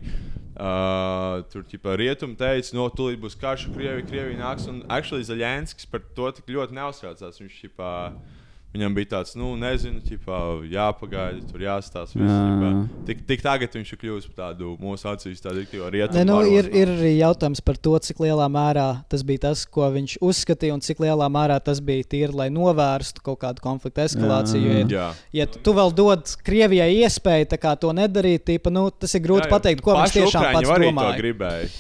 Uh, tur ķipa, rietumi teica, no tūlīt būs karš, Krievija, Krievija nāks. Un actually Zaļenskis par to tik ļoti neuztraucās. Viņš ķipa, Viņam bija tāds, nu, nezinu, ķipā, jāpagaida, tur jāstāsta. Jā. Tik, tik tagad viņš ir kļuvis par tādu mūsu acīs, tādu rīktīvo rietumu. Ne, nu, varoni. ir, ir arī jautājums par to, cik lielā mērā tas bija tas, ko viņš uzskatīja, un cik lielā mērā tas bija tīri, lai novērstu kaut kādu konfliktu eskalāciju. Jā. Ja tu, tu vēl dod Krievijai iespēju to nedarīt, tīpa, nu, tas ir grūti Jā, jā. pateikt, ko viņš Paši tiešām Ukraiņi pats domāja. gribēja.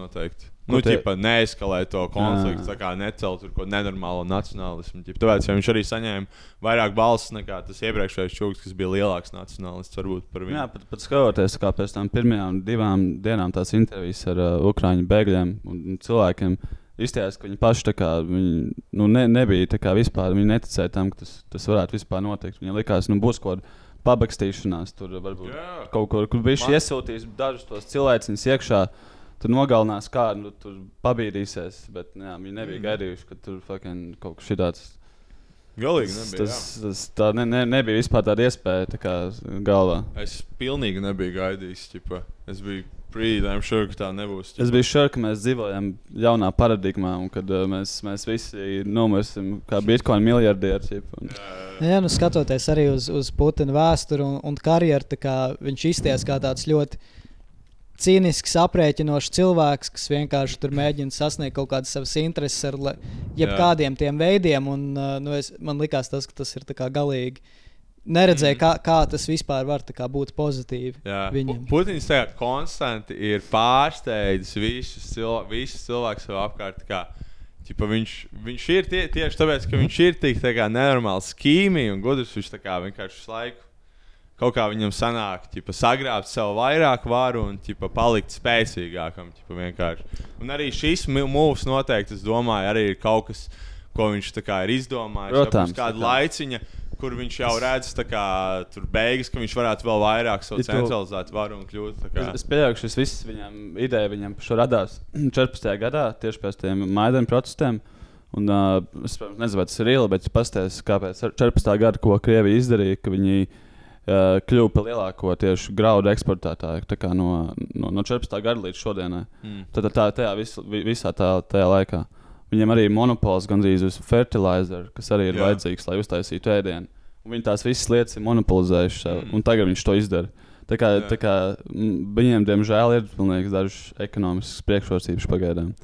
Noteikti. Nu, tie- ķipa, neeskalēt to konfliktu, tā kā necelt kaut ko nenormālu nacionālismu. Ķipa. Tāpēc ja viņš arī saņēma vairāk balsis nekā tas iepriekšējais čūlis, kas bija lielāks nacionālists varbūt par viņu. Jā, pat, pat skatoties pēc tam pirmajām divām dienām tās intervijas ar uh, Ukrāņu bēgļiem un, cilvēkiem. Izstājās, ka viņi paši kā, viņi, nu, ne, nebija tā kā vispār. Viņi neticēja tam, ka tas, tas varētu vispār notikt. Viņiem likās, ka nu, būs kaut kāda pabegstīšanās, tur varbūt Jā. kaut kur, kur viņš Man- iesūtīs dažus tos cilvēkus iekšā. Tur nogalinās kādu, nu, tur pabīdīsies. Bet jā, viņi nebija Mm. gaidījuši, ka tur fucking kaut kas tāds. Galīgi Tas, nebija. tas, tas tā ne, ne, nebija vispār tāda iespēja tā kā galvā. Es pilnīgi nebiju gaidījis. Ķipa. Es biju pretty damn sure, ka tā nebūs. Es biju šokā, ka mēs dzīvojam jaunā paradigmā, un kad uh, mēs, mēs visi nomirsim kā bitkoina miljardieri. un- Jā, nu skatoties arī uz, uz Putina vēsturi un, un karjeru, tā kā viņš izties kā tāds ļoti cīnisks, aprēķinošs cilvēks, kas vienkārši tur mēģina sasniegt kaut kādas savas intereses ar jebkādiem tiem veidiem. Un, uh, nu, es, man liekas, tas, tas ir galīgi. Neredzēju, mm. kā, kā tas vispār var kā būt pozitīvi Putins tagad konstanti ir pārsteidzis visus, cilv visus cilvēkus sev apkārt. Kā, ķipa, viņš, viņš ir tie, tieši tāpēc, ka viņš ir tik kā nenormāls skīmī un gudrs. Viņš kā vienkārši visu laiku kaut kā viņam sanāk, ķipa, sagrābt sev vairāk varu un ķipa, palikt spēcīgākam. Ķipa, vienkārši. un arī šis mūžs noteikti, es domāju, arī ir kaut kas, ko viņš kā ir izdomājis. Protams, kāda laiciņa, kur viņš jau redz, kā, tur beigas, ka viņš varētu vēl vairāk savu centralizētu varu un kļūt. Es, es pieņemu, ka šis viss viņam ideja viņam radās 14. gadā, tieši pēc tiem Maidana protestiem. Un, uh, es nezinu, vai tas ir reāli, bet es paskatījos, kāpēc ar 14. gada, ko Krievija izdarīja, ka viņi uh, kļuva par lielāko tieši graudu eksportētāju no, no, no 14. gada līdz šodienai. Mm. Tad tā, tajā vis, vi- visā tā, tajā laikā. Viņiem arī ir monopols gandrīz uz fertilizer, kas arī ir Jā. Vajadzīgs, lai uztaisītu ēdienu. Un Viņi tās visas lietas ir monopolizējuši sev, Mm. mm. un tagad viņš to izdara. Tā kā, Jā. tā kā mm, viņiem, diemžēl, ir pilnīgi dažas ekonomiskas priekšrocības pagaidām.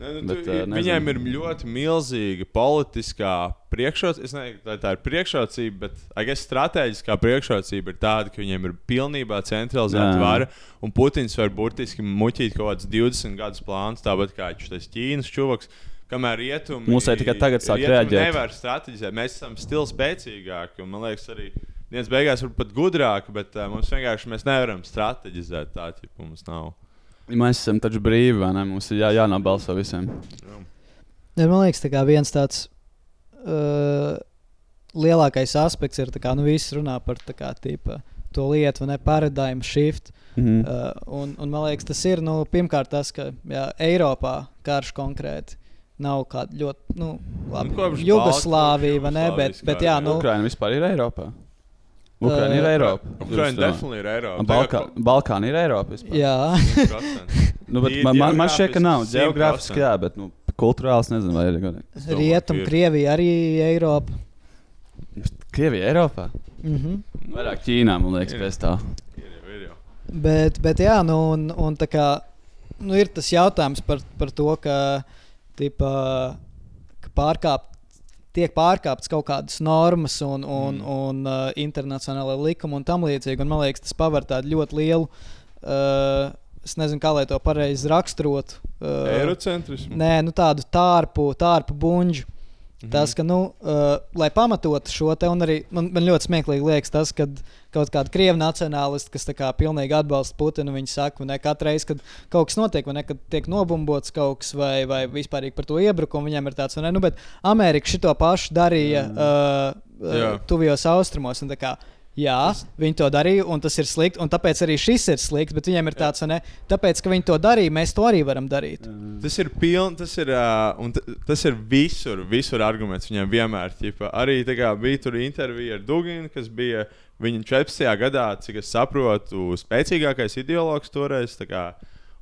Ne, nu, Bet, tu, uh, uh, viņiem ir ļoti milzīga politiskā priekšrocība. Es nezinu, vai tā ir priekšrocība, bet guess, strateģiskā priekšrocība ir tāda, ka viņiem ir pilnībā centralizēta vara. Un Putins var burtiski muļķīt kaut kādus 20 gadus plānus, tāpat kā šis Ķīnas čuvaks. Kamēr rietumi Mums arī tikai tagad sāk reaģēt. Nevar strateģizēt, mēs esam stili spēcīgāki. un Man liekas, arī dienas beigās var pat gudrāki, bet uh, mums vienkārši mēs nevaram strateģizēt tā, ja mums nav. Mēs esam taču brīvi, vai ne? Mums ir jā, jānobalso visiem. Ja, man liekas, tā kā viens tāds uh, lielākais aspekts ir, ka nu, visi runā par tā kā, tipa, to lietu, ne paradigmu shift. Mhm. Uh, un, un man liekas, tas ir nu, pirmkārt tas, ka jā, Eiropā karš konkrēti nav kāda ļoti nu, labi. Nu, Jugoslāvija, vai ne? Bet, bet jā, nu, Ukraina vispār ir Eiropā. Ukraina ir Uh, Eiropa. Ukraina Jūs domājat? definitely ir Eiropa. Balkā, Balkāna ir Eiropa. Vispār. jā. 100%. Nu, man, man, man šķiet, ka nav. 100%. Geogrāfiski, jā, bet nu, kultūrāls nezinu, vai ir. Rietum, ir. Krievija arī Eiropa. Krievija, Eiropā. Mhm. Vairāk Ķīnā, man liekas, Ir. pēc tā. Ir ir jau. Bet, bet jā, nu, un, un tā kā, nu, ir tas jautājums par, par to, ka, tipa, ka pārkāpt, tiek pārkāptas kaut kādas normas un, un, mm. un uh, internacionālai likumi un tam līdzīgi. Un, man liekas, tas paver tādu ļoti lielu, uh, es nezinu, kā lai to pareizi raksturotu. Uh, Eirocentrismu. Nē, nu, tādu tārpu, tārpu buļģu. Mhm. Tas, ka, nu, uh, lai pamatotu šo te, un arī man, man ļoti smieklīgi liekas tas, ka kaut kāda krievu nacionālisti, kas tā kā pilnīgi atbalsta Putinu, viņi saka, ne katru reizi, kad kaut kas notiek, vai ne, kad tiek nobumbots kaut kas, vai, vai vispār par to iebrukumu, viņiem ir tāds, ne, nu, bet Amerika šito pašu darīja uh, Jā. uh, tuvijos austrumos. un Jā, viņi to darīja, un tas ir slikti. Un tāpēc arī šis ir slikts. Bet viņiem ir tāds, ne, tāpēc, ka viņi to darīja, mēs to arī varam darīt. Tas ir pilns, tas ir, uh, tas ir visur, visur arguments viņam vienmēr. Ķipa, arī kā bija tur intervija ar Duginu, kas bija viņa 14. gadā, cik es saprotu, spēcīgākais ideologs toreiz.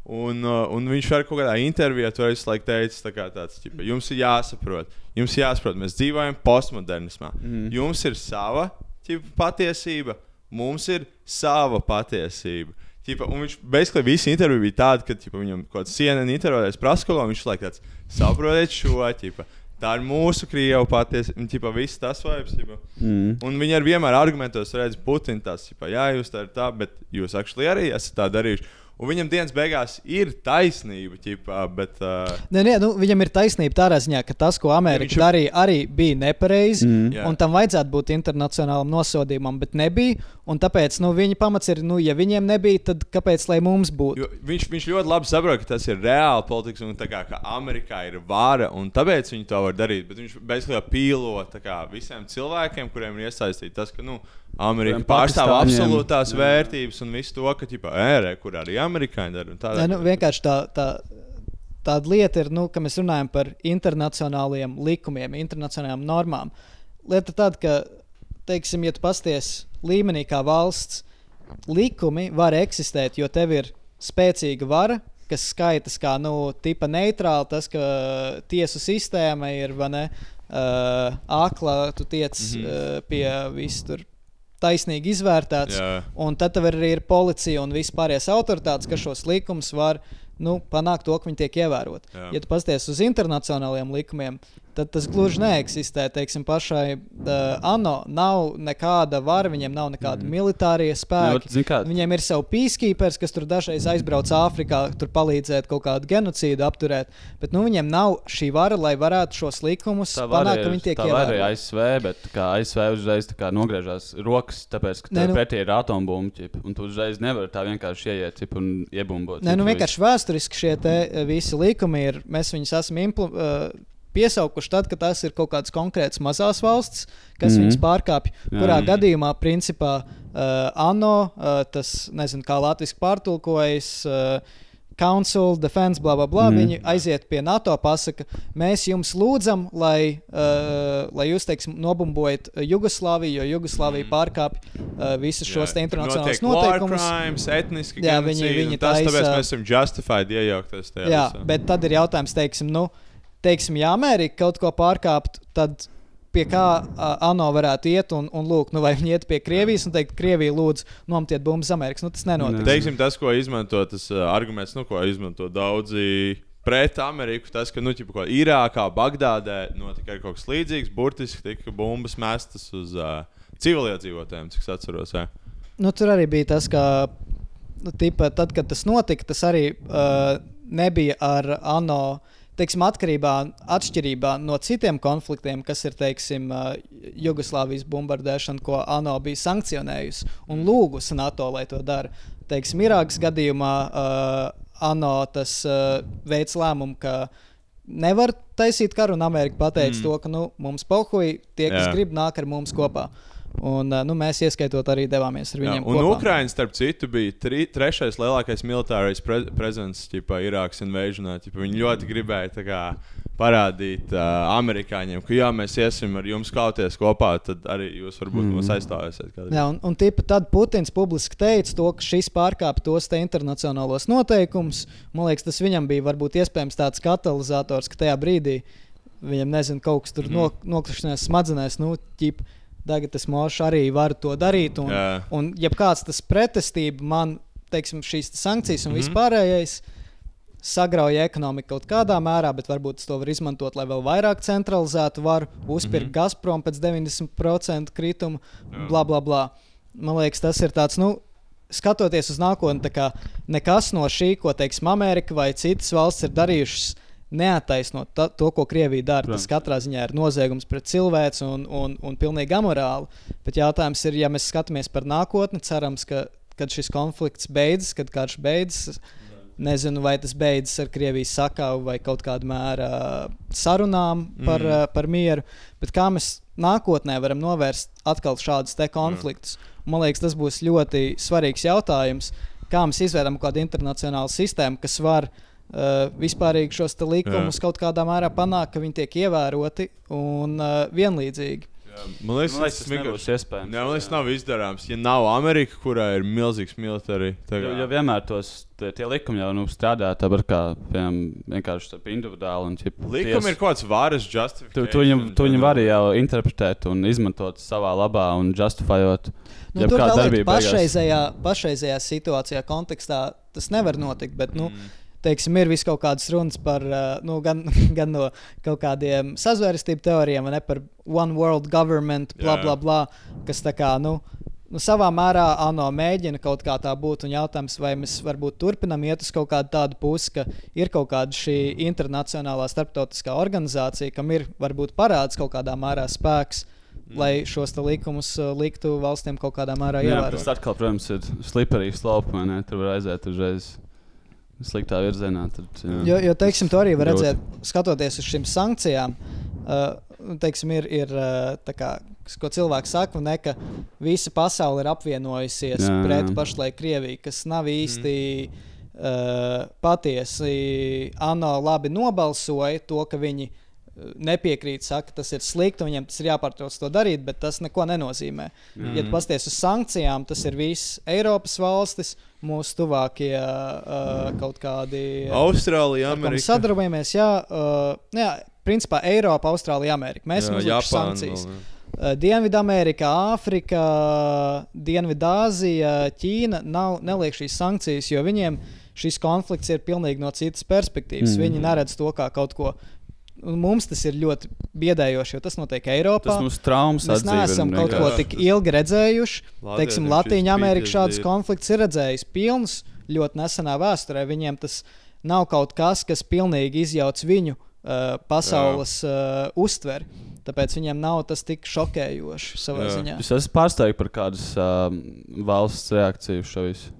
Un, un viņš arī kaut kādā intervijā to visu laiku teica, tā kā tāds, ķipa, jums ir jāsaprot, jums ir jāsaprot, mēs dzīvojam postmodernismā. Mm. Jums ir sava ķipa, patiesība, mums ir sava patiesība. Ķipa, un viņš basically visi intervija bija tāda, ka ķipa, viņam kaut kāds CNN intervijās prasa, ko viņš laikam tāds saprotiet šo ķipa. Tā ir mūsu krievu patiesība, un ķipa, viss tas vibes. Mm. Un viņi ar vienmēr argumentos redz, Putins tas, jā, jūs tā ir tā, bet jūs actually arī esat tā darījuši. Un viņam dienas beigās ir taisnība, ķipā, bet. Uh, Nē, nē, nu, viņam ir taisnība tādā ziņā, ka tas, ko Amerika viņš- darīja, arī bija nepareizi. Mm. Jā. Un tam vajadzētu būt internacionālam nosodījumam, bet nebija. Un tāpēc nu, viņa pamats ir, nu, ja viņiem nebija, tad kāpēc lai mums būtu? Jo viņš, viņš ļoti labi saprot, ka tas ir reāli politikas un tā kā, ka Amerikā ir vara, un tāpēc viņi to var darīt. Bet viņš bezsakā pīlo tā kā, visiem cilvēkiem, kuriem ir iesaistīts tas, ka nu, Amerika pārstāv absolūtās vērtības un visu to, ka, ģipā, ērē, kur arī amerikāņi dara. tādā Nē, nu, vienkārši tā, tā, tāda lieta ir, nu, ka mēs runājam par internacionāliem likumiem, internacionālām normām. Lieta ir tāda, ka, teiksim, ja tu pasties līmenī kā valsts, likumi var eksistēt, jo tev ir spēcīga vara. Kas skaitas kā nu, tipa neitrāli, tas, ka tiesu sistēma ir vai ne, uh, akla, tu tiec mm. -hmm. uh, pie visu tur taisnīgi izvērtēts. Jā. Un tad tev arī ir policija un vispārējais autoritātes, kas šos likumus var nu, panākt to, ka viņi tiek ievēroti. Ja tu pasties uz internacionāliem likumiem, tad tas gluži neeksistē. Teiksim, pašai uh, ANO nav nekāda vara, viņiem nav nekāda mm. militārie spēki. vat, zini kā- Viņiem ir savi peacekeepers, kas tur dažreiz aizbrauc Āfrikā, tur palīdzēt kaut kādu genocīdu apturēt. Bet nu, viņiem nav šī vara, lai varētu šos likumus Tā panākt, ka viņi tiek tā var arī ievēroti. ASV, bet kā ASV uzreiz tā kā nogriežās rokas, tāpēc, ka tur nu- pretī ir atombumba, ķip, un tu uzreiz nevari tā vienkārši ieiet ķip, un iebumbot. Nē, nu vienkārši vēsturiski šie eh, visi likumi ir. Mēs viņus esam impl, uh, piesaukuši tad, kad tas ir kaut kādas konkrētas mazas valsts, kas mm Mhm. -hmm. viņas pārkāpj. Jā. Kurā gadījumā, principā, uh, ANO, uh, tas nezinu, kā latviešu pārtulkojas. Uh, Council, Defense, bla, bla, bla. Mm. Mhm. Viņi aiziet pie NATO, pasaka, mēs jums lūdzam, lai, uh, lai jūs, teiksim, nobumbojat Jugoslāviju, jo Jugoslāvija mm. pārkāpj uh, visus šos te internacionālos noteikumus. crimes, etniski Jā, viņi- viņi tas, tāpēc taisa- mēs esam justified iejaukties tajā. Jā, visā. bet tad ir jautājums, teiksim, nu, teiksim ja Amerika kaut ko pārkāptu, tad pie kā uh, ANO varētu iet un, un lūgt, nu, vai viņi iet pie Krievijas un teikt, Krievija lūdzu nometiet bumbas Amerikas. Nu, tas nenotiks. Teiksim, tas, ko izmanto tas uh, arguments, nu, ko izmanto daudzi pret Ameriku, tas, ka, nu, ķipa, ko Irākā, Bagdādē notika kaut kas līdzīgs. Burtiski tika bumbas mestas uz uh, civiliedzīvotājiem, cik es atceros. Jā. Nu, tur arī bija tas, ka nu, tipa, tad, kad tas notika, tas arī uh, nebija ar ANO. Teiksim, atkarībā, atšķirībā no citiem konfliktiem, kas ir teiksim, uh, Jugoslāvijas bombardēšana, ko ANO bija sankcionējusi un lūgusi NATO, lai to dara. Teiksim, Irākas gadījumā uh, ANO tas uh, veids lēmumu, ka nevar taisīt karu, un Amerika pateica mm. to, ka nu, mums pohuļ, tie, kas Jā. grib, nāk ar mums kopā. Un, uh, nu, mēs, ieskaitot, arī devāmies ar Jā, viņiem. un kopā. Ukraiņa, starp citu, bija tri, trešais lielākais militārais pre prezidents Irākas invasionā. Viņi ļoti gribēja kā, parādīt uh, amerikāņiem, ka, ja mēs iesim ar jums kauties kopā, tad arī jūs varbūt mm. mūs aizstāvēsiet. Jā, un, un tipa, tad Putins publiski teica, to, ka šis pārkāpj tos te internacionālos noteikumus. Man liekas, tas viņam bija varbūt iespējams tāds katalizators, ka tajā brīdī viņam nezinu, kaut kas tur mm. no, nokrišanās smadzenēs. Nu, ķip, Tagad es mošu arī varu to darīt. Un, Jā. un ja kāds tas pretestība man, teiksim, šīs sankcijas un mm -hmm. vispārējais sagrauja ekonomiku kaut kādā mērā, bet varbūt to var izmantot, lai vēl vairāk centralizētu varu, uzpirkt mm -hmm. Gazprom pēc 90% krituma, bla, bla, bla. Man liekas, tas ir tāds, nu, skatoties uz nākotni, tā kā nekas no šī, ko, teiksim, Amerika vai citas valsts ir darījušas, neataisnot ta, to, ko Krievija dara. Tas katrā ziņā ir noziegums pret cilvēci un, un, un pilnīgi amorāli. Bet jautājums ir, ja mēs skatāmies par nākotni, cerams, ka kad šis konflikts beidzas, kad karš beidzas. Nezinu, vai tas beidzas ar Krievijas sakāvu vai kaut kādā mērā sarunām par, Mm. mm. par mieru. Bet kā mēs nākotnē varam novērst atkal šādus te konfliktus? Man liekas, tas būs ļoti svarīgs jautājums. Kā mēs izveidojam kādu internacionālu sistēmu, kas var uh, vispārīgi šos te likumus Jā. kaut kādā mērā panākt, ka viņi tiek ievēroti un uh, vienlīdzīgi. Man liekas, Man liekas, tas vienkārši- nebūs iespējams. Jā, man liekas, nav izdarāms. Ja nav Amerika, kurā ir milzīgs militāri, tad Jo, jo vienmēr tos tie, tie likumi jau nu, strādā tāpat kā piemēram, vienkārši starp individuāli. Un, ķip, likumi ir kaut kāds varas Tu, justifikācijas. tu viņu, tu viņu vari jau interpretēt un izmantot savā labā un justifējot. Nu, tur vēl ir pašreizējā, pašreizējā situācijā, kontekstā tas nevar notikt. Bet, nu, mm. Teiksim, ir vis kaut kādas runas par uh, nu, gan, gan no kaut kādiem sazvērestību teorijiem, vai ne par one world government, bla, bla, bla, kas tā kā. Nu, Nu, savā mērā ANO mēģina kaut kā tā būt. Un jautājums, vai mēs varbūt turpinām iet uz kaut kādu tādu pusi, ka ir kaut kāda šī internacionālā starptautiskā organizācija, kam ir varbūt parāds kaut kādā mērā spēks, mm. lai šos likumus uh, liktu valstīm kaut kādā mērā ievērot. tas atkal, protams, ir vai ne? Tur var aiziet uzreiz sliktā virzienā. Tad, jā. Jo, jo teiksim, to arī var Grūti. redzēt, skatoties uz šīm sankcijām. Uh, teiksim, ir, ir uh, tā kā, ko cilvēks saka, ne, ka visa pasaule ir apvienojusies Jā, jā. pret pašlaik Krieviju, kas nav īsti uh, patiesi. ANO labi nobalsoja to, ka viņi uh, nepiekrīt, saka, tas ir slikti, un viņiem tas ir jāpārtrauc to darīt, bet tas neko nenozīmē. Mm. Ja pasties uz sankcijām, tas ir viss Eiropas valstis, mūsu tuvākie uh, kaut kādi. uh, Austrālija, Amerika. sadarbojamies. Jā, uh, jā, principā Eiropa, Austrālija, Amerika. Mēs Jā, uzlikuši Japāna sankcijas. vēl. Uh, Dienvidamerika, Āfrika, Dienvidāzija, Ķīna nav, neliek šīs sankcijas, jo viņiem šis konflikts ir pilnīgi no citas perspektīvas. Mm. Viņi neredz to kā kaut ko. Un mums tas ir ļoti biedējoši, jo tas notiek Eiropā. Tas mums traumas Mēs atdzīvina neesam kaut ko tik ilgi redzējuši. Latviešiem Teiksim, šis Latvija Amerika PTSD šādus ir. redzējis pilnus ļoti nesenā vēsturē. Viņiem tas nav kaut kas, kas pilnīgi izjauc viņu uh, pasaules uh, uztveri. Tāpēc viņiem nav tas tik šokējoši savā Jā. ziņā. Jūs esat pārsteigti par kādas uh, valsts reakciju šo visu?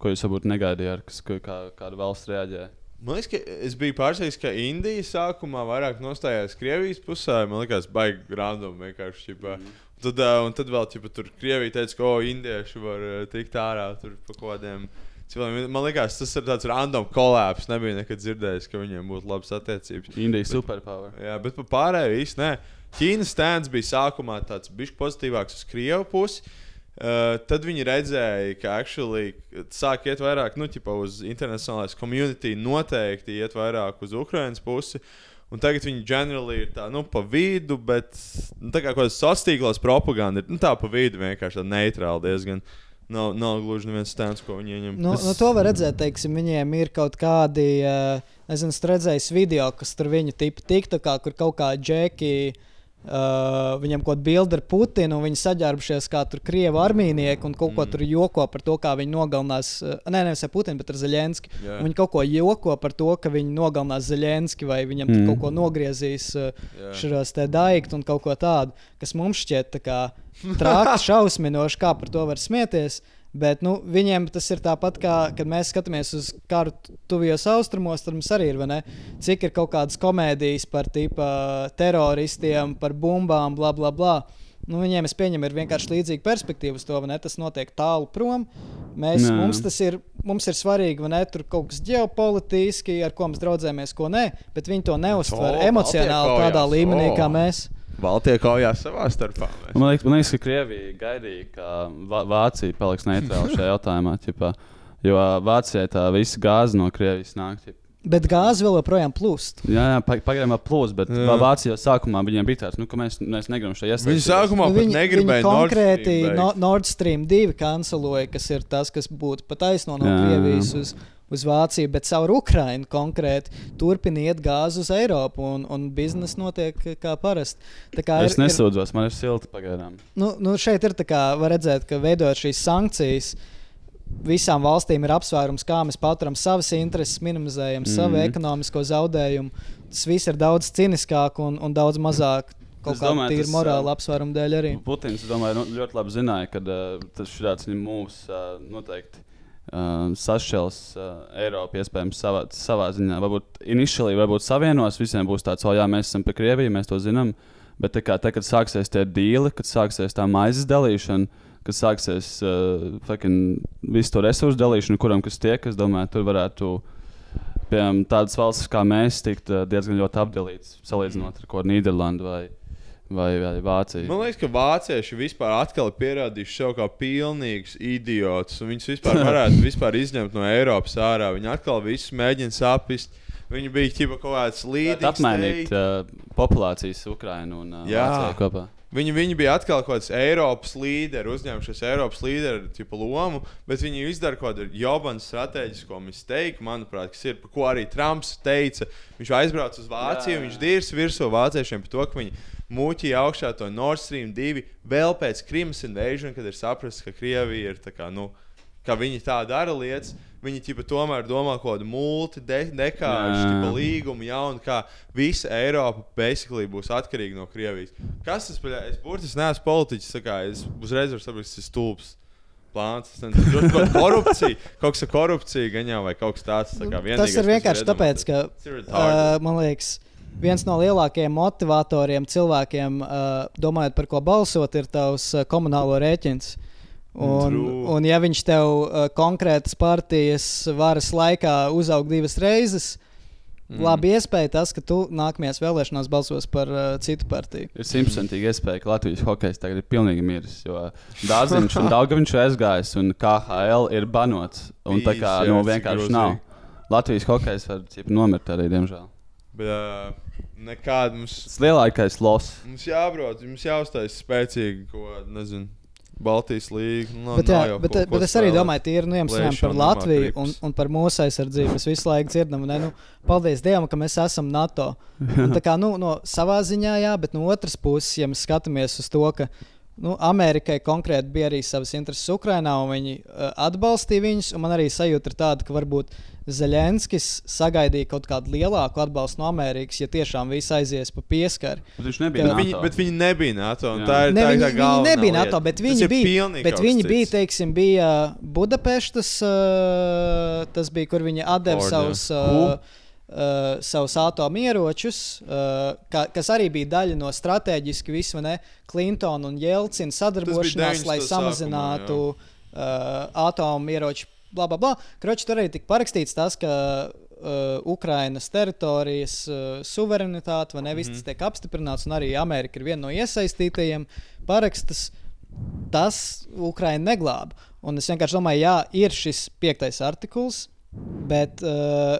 Ko jūs varbūt negaidījāt, kas, ka, kā, kāda valsts reaģēja? Man liekas, ka es biju pārsteigts, ka Indija sākumā vairāk nostājās Krievijas pusē. Man liekas, baigi random vienkārši. Ķipa. Mhm. Tad, un tad vēl ķipa, tur Krievija teica, ka oh, indieši var tikt ārā tur pa kaut kādiem. cilvēkiem. Man liekas, tas ir tāds random kolāps. Nebija nekad dzirdējis, ka viņiem būtu labas attiecības. Indija superpower. Jā, bet par pārējo īsti nē. Ķīnas stends bija sākumā tāds bišķi pozitīvāks uz Krievu pusi. Uh, tad viņi redzēja, ka actually sāk iet vairāk nu, ķipa, uz internacionālais community, noteikti iet vairāk uz Ukraiņas pusi. Un tagad viņi ģenerāli ir tā, nu, pa vidu, bet nu, tā kā kaut kāda sociālās tīklos propaganda ir nu, tā pa vidu vienkārši tāda neitrāla diezgan. Nav, nav gluži neviens stends, ko viņi ieņem. Nu, nu, to var redzēt, teiksim, viņiem ir kaut kādi, uh, nezinu, es redzēju video, kas tur viņu tipu tiktu, kā, kur kaut kā džeki. Uh, viņam kaut kāda bilde ar Putinu, un viņi saģērbušies kā tur krievu armīnieki un kaut ko Mm. tur joko par to, kā viņi nogalinās. Uh, nē, nevis ar Putinu, bet ar Zelenski. Un Viņi kaut ko joko par to, ka viņi nogalinās Zelenski vai viņam mm. Mm. kaut ko nogriezīs uh, Jā. šajos te daigtu un kaut ko tādu, kas mums šķiet tā kā traki, šausminoši, kā par to var smieties. Bet nu, viņiem tas ir tāpat, kā kad mēs skatāmies uz karu tu- tuvijos austrumos, tad mums arī ir, vai ne? Cik ir kaut kādas komēdijas par tipa, teroristiem, par bumbām, bla, bla, bla. Nu, viņiem, es pieņemu, ir vienkārši līdzīga perspektīva uz to, vai ne? Tas notiek tālu prom. Mēs, Jā. mums tas ir, mums ir svarīgi, vai ne? Tur kaut kas ģeopolitiski, ar ko mēs draudzējamies, ko nē, bet viņi to neuztver emocionāli tādā līmenī, kā mēs. Baltija kaujā savā starpā. mēs. Man liekas, man liekas, ka Krievija gaidīja, ka Vā- Vācija paliks neitrāla šajā jautājumā. Ķipā, jo Vācijai tā visa gāze no Krievijas nāk. ķip. Bet gāze vēl joprojām plūst. Jā, jā pa- pagaidām vēl plūs, bet Jā. Vā- Vācijā sākumā viņiem bija tāds, nu, ka mēs, mēs negribam Viņi iesaistīties. sākumā Nu, pat negribēja viņi konkrēti Nord Stream no. Nord Stream 2 kanceloja, kas ir tas, kas būtu pat taisno no jā. Krievijas uz, uz Vāciju, bet caur Ukrajinu konkrēti turpina iet gāzi uz Eiropu un, un biznesa notiek kā parasti. Kā Es nesūdzos, man ir silti pagaidām. nu, nu šeit ir tā kā var redzēt, ka veidojot šīs sankcijas. Visām valstīm ir apsvērums, kā mēs paturam savas intereses, minimizējam mm. savu Mhm. ekonomisko zaudējumu. Tas viss ir daudz ciniskāk un, un daudz mazāk kaut kāda tīra morāla ā, apsvērumu dēļ arī. Putins, domāju, nu, ļoti labi zināja, ka uh, tas šāds viņa mūvs uh, noteikti uh, sašķels uh, Eiropu iespējams savā, savā ziņā. Varbūt initially varbūt savienos, visiem būs tāds, o jā, mēs esam pie Krievijas, mēs to zinām. Bet kā, te, kad sāksies tie dīli, kad sāksies tā maizes dalīšana, kad sāksies uh, fucking visu to resursu dalīšana, kuram kas tiek, es domāju, tur varētu piemēram tādas valstis kā mēs tikt uh, diezgan ļoti apdalītas, salīdzinot ar ko Nīderlandu vai, vai, vai Vāciju. Man liekas, ka vācieši vispār atkal ir pierādījuši sev kā pilnīgus idiotus. un Viņus vispār varētu vispār izņemt no Eiropas ārā. Viņi atkal visus mēģina saprast. Viņi bija ķipa kaut kāds līdzīgs. apmainīt uh, populācijas Ukrainu un uh. Vāciju kopā. Viņi, viņi bija atkal kaut kāds Eiropas līderis, uzņēmušies Eiropas līderu lomu, bet viņi izdara kaut kādu jobanu strateģisko mistake, manuprāt, kas ir, par ko arī Trumps teica. Viņš aizbrauca uz Vāciju, Jā, jā. viņš dīrs virsū vāciešiem par to, ka viņi muļķīja augšā to Nord Stream 2 vēl pēc Krimas invasion, kad ir saprasts, ka Krievija ir tā kā, nu, ka viņi tā dara lietas. Viņi ķipa, tomēr domā kaut kādu multi-dekāžu līgumu, jaunu, kā visa Eiropa basically būs atkarīga no Krievijas. Kas tas ir? Es burtiski neesmu politiķis, kā es uzreiz varu saprast, tas ir stulbs. Plāns, tas ir kaut korupcija, kaut kas ar korupciju, gan jau vai kaut kas tāds. Tā kā Nu, Tas ir vienkārši var tāpēc, ka, uh, man liekas, viens no lielākajiem motivatoriem cilvēkiem, uh, domājot par ko balsot, ir tavs uh, komunālo rēķins. Un, True. un ja viņš tev uh, konkrētas partijas varas laikā uzaug divas reizes, mm. labi iespēja tas, ka tu nākamajās vēlēšanās balsos par uh, citu partiju. Ir simtprocentīgi iespēja, ka Latvijas hokejs tagad ir pilnīgi miris. Jo Dārziņš un Dārgaviņš ir aizgājis, un KHL ir banots. Un tā kā nu, vienkārši nav. Latvijas hokejs var ķip, nomirt arī, diemžēl. Bet, uh, nekāda mums, Tas lielākais los. mums jābrauc, mums jāuztais spēcīgi, ko nezinu, Baltijas līnija. Nu, Bet, jā, jau bet, kaut ko bet es arī domāju, mēs runājam Plēšana par Latviju un, un par mūsu aizsardzību. Mēs visu laiku dzirdam, ne, nu, paldies Dievam, ka mēs esam NATO. Un, tā kā, nu, no savā ziņā, jā, bet no otras puses, ja mēs skatāmies uz to, ka nu, Amerikai konkrēti bija arī savas intereses Ukrajinā, un viņi uh, atbalstīja viņus. un Man arī sajūta ir tāda, ka varbūt Zelenskis sagaidīja kaut kādu lielāku atbalstu no Amerikas, ja tiešām viss aizies pa pieskari. Bet viņš nebija. NATO. Viņi, bet viņi nebija NATO. Tā ir Ne, tā, viņi, tā viņi galvenā nebija lieta. NATO, bet viņi bija. Bet viņi bija, teiksim, bija Budapeštas, uh, tas bija, kur viņi atdeva savus. Uh, Uh, savus atomieročus, uh, ka, kas arī bija daļa no strateģiski visu ne, Clintona un Jelcina sadarbošanās, 90. lai sākumā, samazinātu uh, atomieroču. Bla, bla, bla. Kroči, tur arī tika parakstīts tas, ka uh, Ukrainas teritorijas uh, suverenitāte vai nevis tas tiek apstiprināts, un arī Amerika ir viena no iesaistītajiem parakstas. Tas Ukraiņu neglāba. Un es vienkārši domāju, jā, ir šis piektais artikls, bet uh,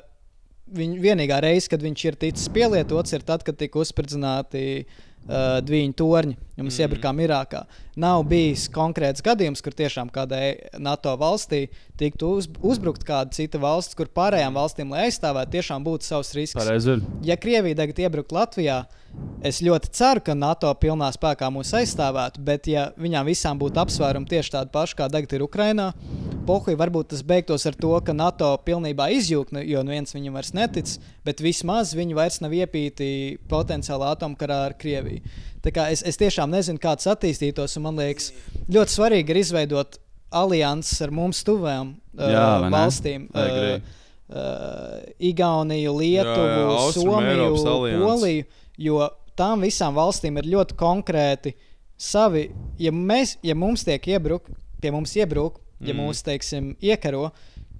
viņ, vienīgā reize, kad viņš ir ticis pielietots, ir tad, kad tika uzspridzināti uh, divi torņi, ja mēs mm. iebrukām Irākā. Nav bijis konkrēts gadījums, kur tiešām kādai NATO valstī tiktu uz, uzbrukt kāda cita valsts, kur pārējām valstīm, lai aizstāvētu, tiešām būtu savs risks. Pareizi. Ja Krievija tagad iebrukt Latvijā, es ļoti ceru, ka NATO pilnā spēkā mūs aizstāvētu, bet ja viņām visām būtu apsvērumi tieši tādi paši, kā tagad ir Ukrainā, Pohuļ varbūt tas beigtos ar to, ka NATO pilnībā izjūg, nu, jo neviens viņam vairs netic, bet vismaz viņi vairs nav iepīti potenciāli atomkarā ar Krieviju. Es, es tiešām nezinu, kā tas attīstītos, man liekas, ļoti svarīgi ir izveidot alianses ar mums tuvām uh, Jā, valstīm. Agree. uh, Igauniju, Lietuvu, Jā, jā, Somiju. Poliju. Jo tām visām valstīm ir ļoti konkrēti savi. Ja, mēs, ja mums tiek iebrukti, pie mums iebruk, ja Mm. mūs, teiksim, iekaro,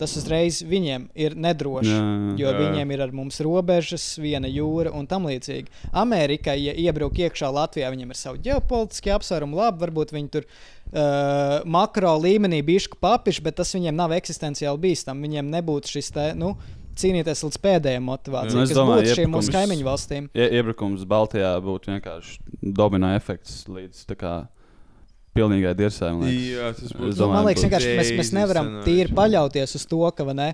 tas uzreiz viņiem ir nedroši. Jā. Jo Jā. viņiem ir ar mums robežas, viena jūra un tam līdzīgi. Amerikai, ja iebruk iekšā Latvijā, viņiem ir savi ģeopolitiskie apsvērumi. Labi, varbūt viņi tur uh, makro līmenī bijuši papiši, bet tas viņiem nav eksistenciāli bīstami. Viņiem nebūtu šis te, nu, cīnīties līdz pēdējiem motivācijai, Nu, kas domāju, būtu šīm mūsu kaimiņu valstīm. Ie, iebrukums Baltijā būtu vienkārši domino efekts līdz tā kā pilnīgai dirsai. man liekas. Jā, tas būtu. Nu, man domāju, liekas, vienkārši mēs, mēs nevaram tīri paļauties uz to, ka, vai ne,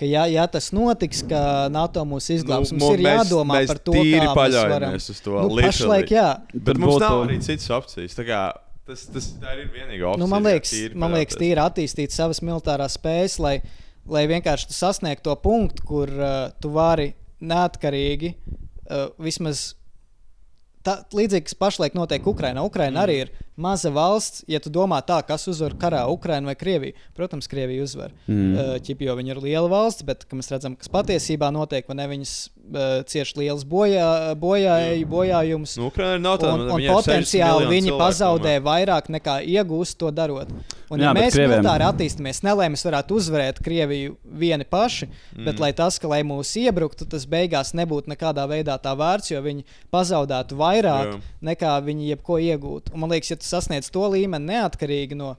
ka ja, ja tas notiks, ka NATO mūs izglābs, Nu, mums ir mēs- jādomā mēs par to, kā mēs varam. uz to, Nu, pašlaik, jā. Bet Tur mums būtu- nav arī citas opcijas. Tā kā Tas, tas tā ir vienīgā opcija. Nu, man liekas, tīri man liekas, tīri attīstīt savas militārās spējas, lai, lai vienkārši tu sasniegtu to punktu, kur uh, tu vari neatkarīgi uh, vismaz. Tā, līdzīgi, kas pašlaik notiek Ukrajinā. Ukraina arī ir maza valsts. Ja tu domā tā, kas uzvar karā, Ukraina vai Krievija, protams, Krievija uzvar. Mm. Uh, ķip, jo viņi ir liela valsts, bet mēs redzam, kas patiesībā notiek, vai ne viņas uh, cieš liels bojā, bojā, bojājumus. Nu, Ukraina nav tāda, un, nu, un viņai ir 60 potenciāli viņi cilvēku pazaudē vairāk nekā iegūst to darot. Un, Jā, ja mēs Krieviem- militāri attīstāmies, ne lai mēs varētu uzvarēt Krieviju vieni paši, mm. bet lai tas, ka lai mūs iebruktu, tas beigās nebūtu nekādā veidā tā vērts, jo viņi pazaudētu vairāk Jā. nekā viņi jebko iegūtu. Un, man liekas, ja tu sasniedz to līmeni neatkarīgi no,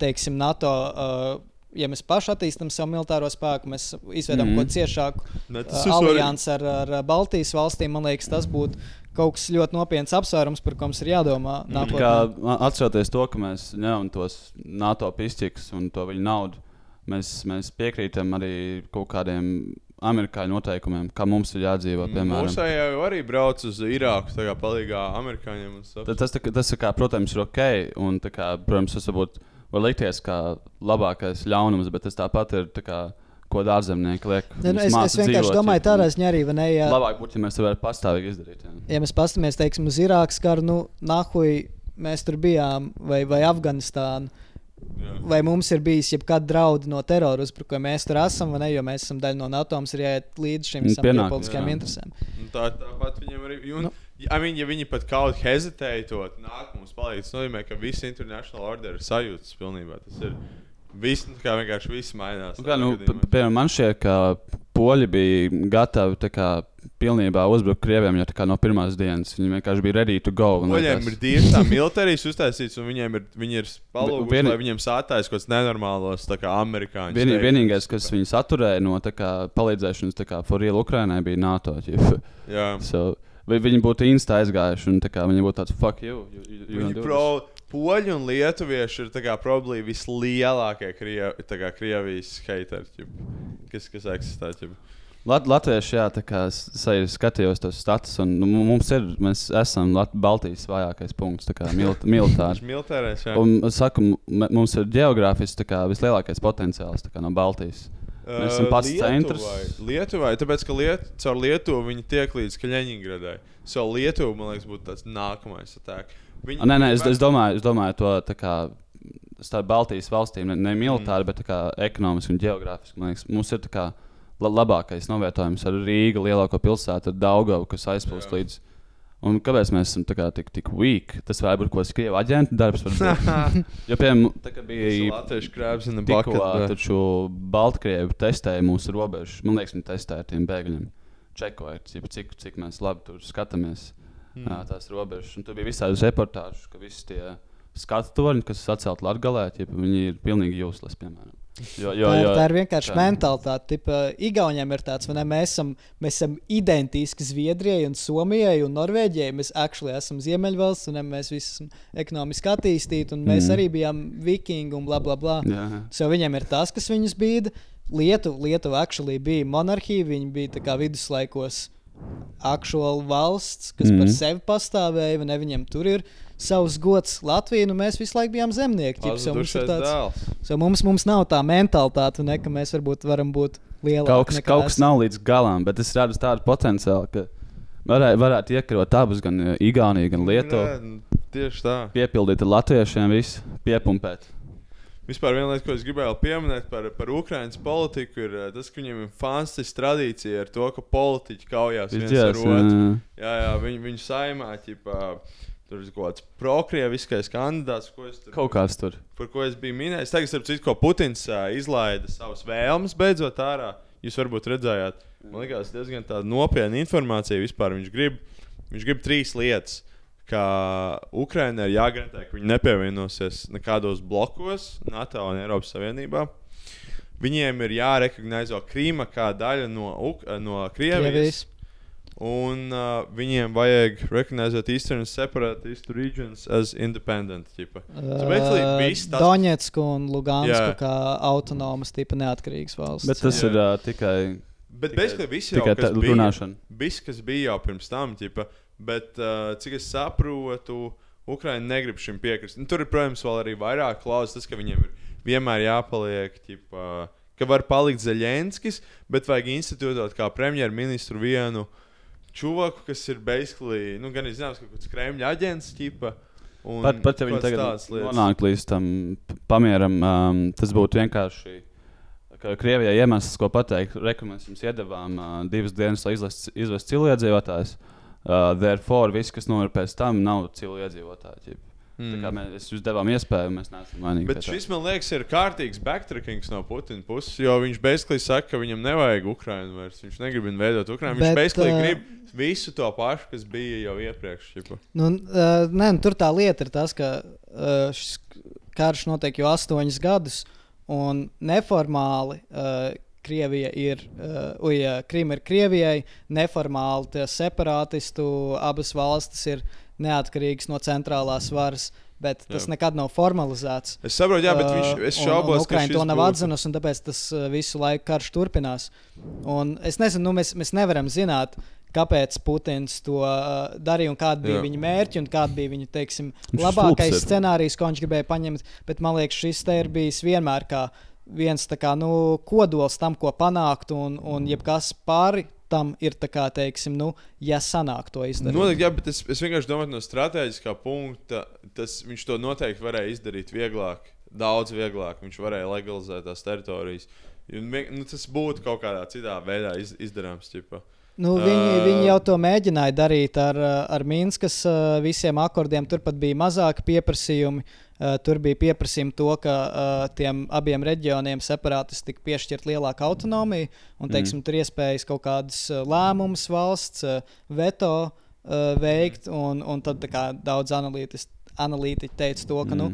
teiksim, NATO. Uh, Ja mēs paši attīstām savu militāro spēku, mēs izveidām mm. Mhm. kaut ko ciešāku Bet uh, aliansi ar, ar Baltijas valstīm. Man liekas, tas būtu kaut kas ļoti nopietns apsvērums, par ko mums ir jādomā. Tā nākotnē. Kā atceroties to, ka mēs ņemam tos NATO izķiks un to viņu naudu, mēs, mēs piekrītam arī kaut kādiem amerikāņu noteikumiem, kā mums ir jādzīvot. Piemēram. Mūsu jau arī brauc uz Irāku, tā kā palīgā amerikāņiem. Tad Tas, tā kā- tas kā, protams, ir ok. Un, kā, protams, tas varbūt var likties kā labākais ļaunums, bet tas tāpat ir tā kā, ko ārzemnieki liek. Ne, nu, es, es vienkārši dzīvot, domāju, ja- tādā ziņā arī, vai ne? Ja, Labāk būtu, ja mēs to varētu pastāvīgi izdarīt. Jā. ja mēs paskatāmies, teiksim, uz Irākas karu, nu, nahuj, mēs tur bijām, vai, vai Afganistānu. Vai mums ir bijis jebkāda drauda no terora uzbrukuma? Mēs tur esam, vai ne? Jo mēs esam daļa no NATO, mums ir jāiet līdz šīm Mm, pienākums, politiskajām jā. interesēm. Un Tā tāpat viņam arī. Un, Nu. nu. I mean, ja viņi pat kaut kā hezitēja to nāk mums palīdz, tas nozīmē, ka visi international order ir sajūtas pilnībā. Tas ir viss, nu, kā vienkārši viss mainās. Nu, kā, nu, piemēram, man šķiet, ka poļi bija gatavi kā, pilnībā uzbrukt krieviem jau kā no pirmās dienas. Viņi vienkārši bija ready to go. liekas- ir divi tā militārijas uztaisīts, un viņiem ir, viņi ir palūguši, Vieni- lai viņiem sātais kaut kāds nenormālos, tā kā amerikāņu. Steigums. vienīgais, kas viņus atturēja no kā, palīdzēšanas tā kā, for real Ukrainai, bija NATO. ķip. Jā. So, vai viņi būtu insta aizgājuši un viņi būtu tāds fuck you. you, you, you Viņi pro, poļi un lietuvieši ir probably vislielākie Kriev, tā kā Krievijas hateri, kas, kas eksistē. ķip. Lat Latvieši, jā, tā kā es skatījos tos status, un nu, mums ir, mēs esam Lat Baltijas vājākais punkts, tā kā mil militāri. Militārais, jā. Un saku, mums ir geogrāfiski vislielākais potenciāls tā kā no Baltijas. Mēs esam Ā, pats Lietuvai- centrs. Lietuvai, tāpēc, ka Liet, caur Lietuvu viņi tiek līdz Kaļiņgradai. So Lietuva, man liekas, būtu tāds nākamais atak. Viņi, A, Nē, nē, es, es, domāju, es domāju to tā kā starp Baltijas valstīm, ne, ne militāri, mm. bet kā ekonomiski un geogrāfiski. Liekas, mums ir tā kā la labākais novietojums ar Rīgu, lielāko pilsētu, ar Daugavu, kas aizplūst līdz. Un kāpēc mēs esam kā tik, tik weak? Tas var būt kaut kāds krievu aģenta darbs. jo, piemēram, tā kā bija the tikko, bucket, bet- taču Baltkrievi testēja mūsu robežas. Man liekas, viņi testēja ar tiem bēgļiem. Čekojot, cik, cik, mēs labi tur skatāmies Mm. tās robežas. Un tur bija visādi reportāži, ka visi tie skatu torņi, kas atcelti Latvijā, viņi ir pilnīgi useless, piemēram. Jo, jo, tā, ir, jo, tā ir vienkārši tā. mentalitāte. Tipa, Igauniem ir tāds, ka mēs, esam- mēs esam identiski Zviedrijai, un Somijai un Norvēģijai. Mēs actually esam Ziemeļvalsts, un mēs visi esam ekonomiski attīstīti, un mēs Mm. arī bijām vikingi un bla bla bla. Jā. So viņiem ir tas, kas viņus bīda. Lietuva, Lietuva actually bija monarhija, viņi bija tā kā viduslaikos aktuāli valsts, kas mm. par Mhm. sevi pastāvēja, vai ne? Viņiem tur ir savs gods. Latvija, nu mēs visu laiku bijām zemnieki. ķip, so mums, tāds, dēls. so mums, mums nav tā mentalitāte, ne, ka mēs varbūt varam būt lielāki. Kaut kas, nekā kaut kas nav līdz galam, bet es redzu tādu potenciālu, ka varētu, varētu iekarot abus, gan uh, Igauniju, gan Lietuvu. Nu, Tieši tā. Piepildīt latviešiem, visu piepumpēt. Vispār viena lieta, ko es gribēju pieminēt par, par Ukraiņas politiku, ir eh, tas, ka viņiem ir fantastiska tradīcija ar to, ka politiķi kaujās viens ar otru. jā. Jā, jā, viņi, viņi saimā, ķipā, tur ir kaut kāds prokrieviskais kandidāts, ko es tur, Kaut kāds tur. par ko es biju minējis. Tagad, starp citu, ko Putins uh, izlaida savas vēlmes beidzot ārā. Jūs varbūt redzējāt, man liekas, diezgan nopietna informācija vispār. Viņš grib, viņš grib trīs lietas. Ka Ukraiņai ir jāgarantē, ka viņi nepievienosies nekādos blokos NATO un Eiropas Savienībā. Viņiem ir jārekognizē Krīma kā daļa no, Uk no Krievijas. Krievijas. Un uh, viņiem vajag recognizēt Eastern Separatist regions as independent. Ķipa. So basically viss tas- Donetsku un Lugansku Jā. kā autonomas, tipa neatkarīgas valsts. Bet tas Jā. ir uh, tikai. Bet tikai- jau tikai kas tā- bija, runāšana. viss, kas bija jau pirms tam, ķipa, bet uh, cik es saprotu, Ukraiņa negrib šim piekrist. Nu, tur ir, protams, vēl arī vairāk klauzes, tas, ka viņiem ir vienmēr jāpaliek, ķipa, ka var palikt Zeļenskis, bet vajag institūtot kā premjerministru vienu čuvaku, kas ir basically, nu, gan zināms, ka kaut kāds Kremļa aģents, ķipa. un Pat, pat ja viņi tagad nonāktu līdz tam pamieram, um, tas būtu vienkārši. Krievijai iemesls, ko pateikt, rekomendācijas jums iedavām uh, divas dienas, lai izvestu cilvēdzīvotājus. Uh, therefore, viss, kas notiek pēc tam, nav cilvēdzīvotāji. Mm. Tā kā Mm. mēs jūs devām iespēju, mēs neesam vainīgi. Bet šis, man liekas, ir kārtīgs backtrackings no Putina puses, jo viņš basically saka, ka viņam nevajag Ukraiņu vairs. Viņš negrib veidot Ukraiņu. Viņš basically ā, grib visu to pašu, kas bija jau iepriekš. Čipa. Nu, uh, nē, nu, tur tā lieta ir tas, ka uh, šis karš notiek jau astoņus gadus, un neformāli uh, Krievija ir, uh, uj, uh, Krīma ir Krievijai, neformāli tie separātistu abas valstis ir neatkarīgas no centrālās varas. bet tas Jā. nekad nav formalizēts. Es saprotu, jā, bet viņš- Uh, es un- šaubos, un ka Ukraina šis to nav būtu- atzinusi, un tāpēc tas uh, visu laiku karš turpinās. Un es nezinu, nu, mēs, mēs nevaram zināt, kāpēc Putins to uh, darīja un kādi bija Jā. viņa mērķi un kāda bija viņa teiksim, labākais scenārijs, ko viņš gribēja paņemt. Bet man liekas, šis te ir bijis vienmēr kā viens tā kā, nu, kodols tam, ko panākt, un, un jebkas pāri tam ir tā kā, teiksim, nu, ja sanāk to izdarīt. Noteikti, jā, bet es, es vienkārši domāju, no strateģiskā punkta, tas, viņš to noteikti varēja izdarīt vieglāk, daudz vieglāk. Viņš varēja legalizēt tās teritorijas. Un, nu, tas būtu kaut kādā citā veidā iz, izdarāms. Ķipa. Nu, viņi, Ā, viņi jau to mēģināja darīt ar, uh, ar Minskas uh, visiem akordiem. Tur pat bija mazāki pieprasījumi. Uh, Tur bija pieprasījumi to, ka uh, tiem abiem reģioniem separātisti tika piešķirta lielāka autonomija un teiksim, tur iespējas kaut kādas uh, lēmumus valsts uh, veto uh, veikt. Un, un tad tā kā daudz analītis- analītiķi teica to, ka. Nu,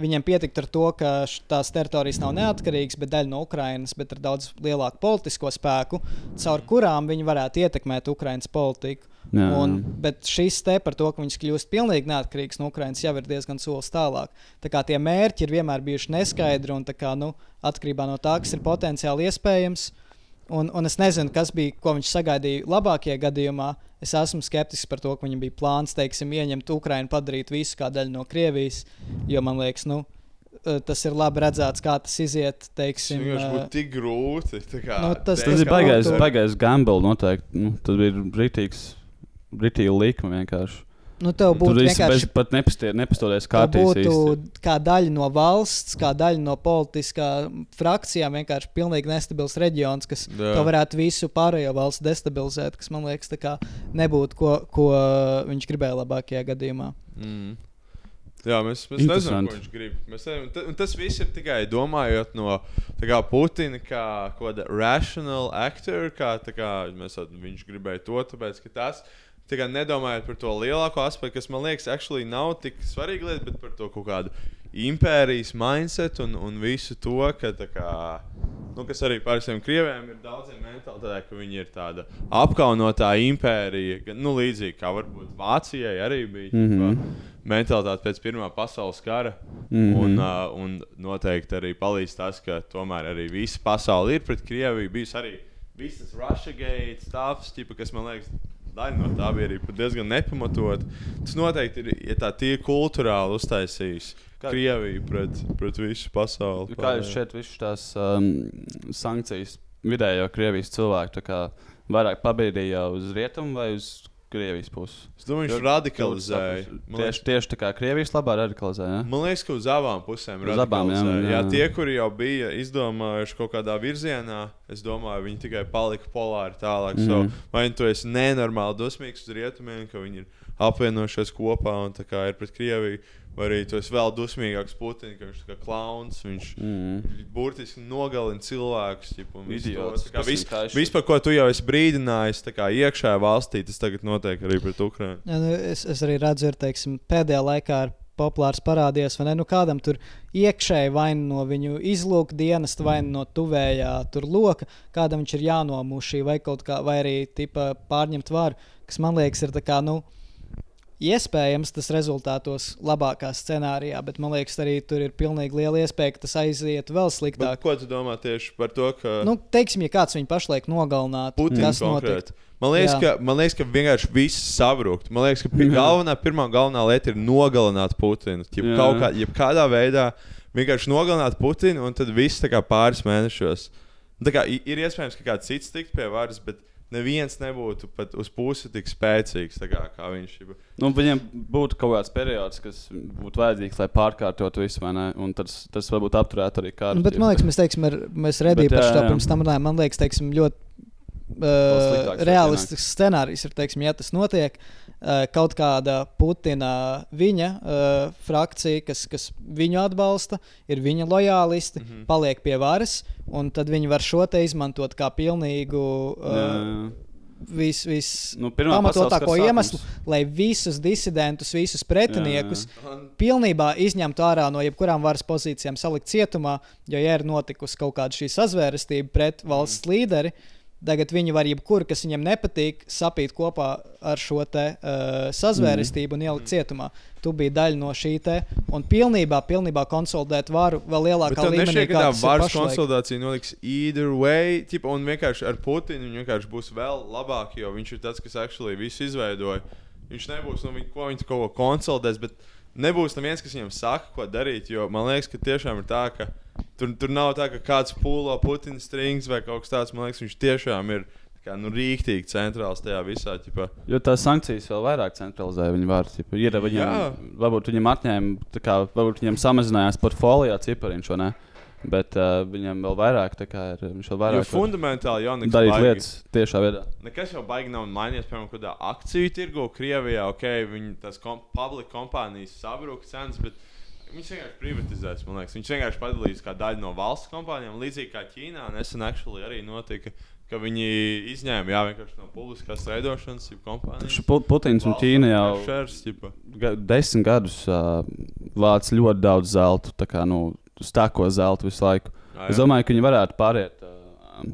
Viņiem pietiktu ar to, ka tās teritorijas nav neatkarīgas, bet daļa no Ukrainas, bet ar daudz lielāku politisko spēku, caur kurām viņi varētu ietekmēt Ukraiņas politiku. Jā, Un, jā. bet šis te par to, ka viņš kļūst pilnīgi neatkarīgs no Ukrainas, jau ir diezgan solis tālāk. Tā kā tie mērķi ir vienmēr bijuši neskaidri un tā kā, nu, atkarībā no tā, kas ir potenciāli iespējams. Un, un es nezinu, kas bija, ko viņš sagaidīja labākajā gadījumā. Es esmu skeptisks par to, ka viņam bija plāns, teiksim, ieņemt Ukrainu, padarīt visu kā daļu no Krievijas. Jo man liekas, nu, eh, tas ir labi redzēts, kā tas iziet. Tas Teiksim, vienkārši eh, būtu tik grūti. tā Kā, Nu, tas- teikt, Tas ir baigais, baigais gamble noteikti. Nu, tas bija rītīgs, rītīga likme vienkārši. nu, tev Tur būtu viss vienkārši bez, pat Tā kārtīs. būtu kā daļa no valsts, kā daļa no politiskā frakcijām, vienkārši pilnīgi nestabils reģions, kas varētu visu pārējo valsts destabilizēt, kas man liekas, nebūtu, ko, ko viņš gribēja labākajā gadījumā. Mm. Jā, mēs, mēs nezinām, ko viņš grib. Mēs nezinām, tas viss ir tikai domājot no tā kā, Putina, kā kāda rational actor, kā, kā mēs, viņš gribēja to, tāpēc ka tas. Kā nedomājot par to lielāko aspektu, kas man liekas, actually nav tik svarīga lieta, bet par to kaut kādu impērijas mindset un, un visu to, ka, kā, nu, kas arī parastiem krieviem ir daudziem mentalitātē, ka viņi ir tāda apkaunotā impērija, nu, līdzīgi kā varbūt Vācijai arī bija. Mm. -hmm. Mentalitāte pēc Pirmā pasaules kara. Mm. -hmm. un, uh, un noteikti arī palīdz tas, ka tomēr arī visa pasaule ir pret Krieviju. Bijis arī visas Russia Gate stāvs, kas man liekas, daļa no tā bija arī diezgan nepamatot. Tas noteikti ir, ja tā tie kultūrāli uztaisījis Kā- Krieviju pret, pret visu pasauli. Kā jūs šeit visas tās um, sankcijas vidējo Krievijas cilvēku vairāk pabīdīja uz rietumu vai uz Krievijas pusi? Es domāju, viņš radikalizēja. Tieši, tieši tā kā Krievijas labā radikalizēja. Ja? Man liekas, ka uz abām pusēm ir abām, jā, jā, tie, kuri jau bija izdomājuši kaut kādā virzienā, es domāju, viņi tikai palika polāri tālāk. Mm. So, Mhm. vai nu tu esi nenormāli dusmīgs uz rietumiem, ka viņi ir apvienojušies kopā un ir pret Krieviju, vai arī tu esi vēl dusmīgāks Putins, ka viņš ir klauns. Viņš Mm. burtiski nogalina cilvēkus. Tā kaišo. vis, par ko tu jau esi brīdinājis, tā kā iekšējā valstī, tas tagad notiek arī pret Ukrajinu. Ja, nu, es, es arī redzu, ir teiksim, pēdējā laikā ir populārs parādījies, vai ne? Nu, kādam tur iekšēji vai nu no viņu izlūka dienesta, vai nu no tuvējā tur loka, kādam viņš ir jānomūšī, vai kaut kā, vai arī tipa, pārņemt varu, kas man liekas, ir tā kā. Nu, Iespējams, tas rezultātos labākā scenārijā, bet man liekas, arī tur ir pilnīgi liela iespēja, ka tas aiziet vēl Bet, sliktāk. ko tu domā tieši par to, ka. Nu, teiksim, ja kāds viņu pašlaik nogalinātu, Putins kas notiktu? Man liekas, Jā. ka, man liekas, ka vienkārši viss sabrūkt. Man liekas, ka pi- galvenā, pirmā galvenā lieta ir nogalināt Putinu. Kaut kā, jebkādā veidā vienkārši nogalināt Putinu, un tad viss tā kā pāris mēnešos. Tā kā i- ir iespējams, ka kāds cits tiks pie varas, bet neviens nebūtu pat uz pusi tik spēcīgs kā, kā viņš ir. Nu, viņiem būtu kaut kāds periods, kas būtu vajadzīgs, lai pārkārtotu visu, vai ne? Un tas, tas varbūt apturētu arī kādu. Nu, bet man liekas, mēs, teiksim, ar, mēs Bet, par šo pirms tam runājām. Man liekas, teiksim, ļoti uh, realistisks scenārijs ir, teiksim, ja tas notiek. Uh, kaut kāda Putina viņa uh, frakcija, kas, kas viņu atbalsta, ir viņa lojālisti, mm. -hmm. paliek pie varas, un tad viņi var šo te izmantot kā pilnīgu. Uh, Vis, vis Nu, pamatotāko iemeslu, sākums. lai visus disidentus, visus pretiniekus jā. pilnībā izņemtu ārā no jebkurām varas pozīcijām, salikt cietumā, jo, ja ir notikusi kaut kāda šī sazvērestība pret valsts līderi, Tagad viņi var jebkuru, kas viņiem nepatīk, sapīt kopā ar šo te, uh, sazvērestību un ielikt cietumā. Tu biji daļa no šī te, un pilnībā, pilnībā konsolidēt varu vēl lielākā līmenī. nešķiet, ka tā varas konsolidācija notiks either way, tipa, un vienkārši ar Putinu viņš vienkārši būs vēl labāk, jo viņš ir tas, kas actually visu izveidoja. Viņš nebūs, nu, viņ, ko viņš kaut ko konsolidēs, bet nebūs neviens, kas viņam saka, ko darīt. Jo man liekas, ka tiešām ir tā, ka tur, tur nav tā, ka kāds pūlo Putina strings vai kaut kas tāds. Man liekas, viņš tiešām ir kā, nu, rīktīgi centrāls tajā visā. Ķipa. Jo tās sankcijas vēl vairāk centralizēja viņa vārdu. Ir Jā. viņam, varbūt viņam atņēma, kā, varbūt viņam samazinājās portfolio cipariņš? Bet uh, viņam vēl vairāk, tā kā ir, viņš vēl Jo vairāk var fundamentāli jau nekas darīt baigi- lietas tiešā veidā. Nekas jau baigi nav mainījies, piemēram, kādā akciju tirgu Krievijā. Ok, viņi tās kom public kompānijas sabruka cenas, bet viņas vienkārši privatizēs. man liekas. Viņas vienkārši padalīs kā daļu no valsts kompānijām. Līdzīgi kā Ķīnā nesen actually arī notika, ka viņi izņēma jā, vienkārši no publiskās veidošanas kompānijas. Putins un Ķīna jau Šers, ga- desmit gadus uh, vāc ļoti daudz zelta, tā kā nu, stako zelta visu laiku. Jā, Es jā. domāju, ka viņi varētu pāriet, uh,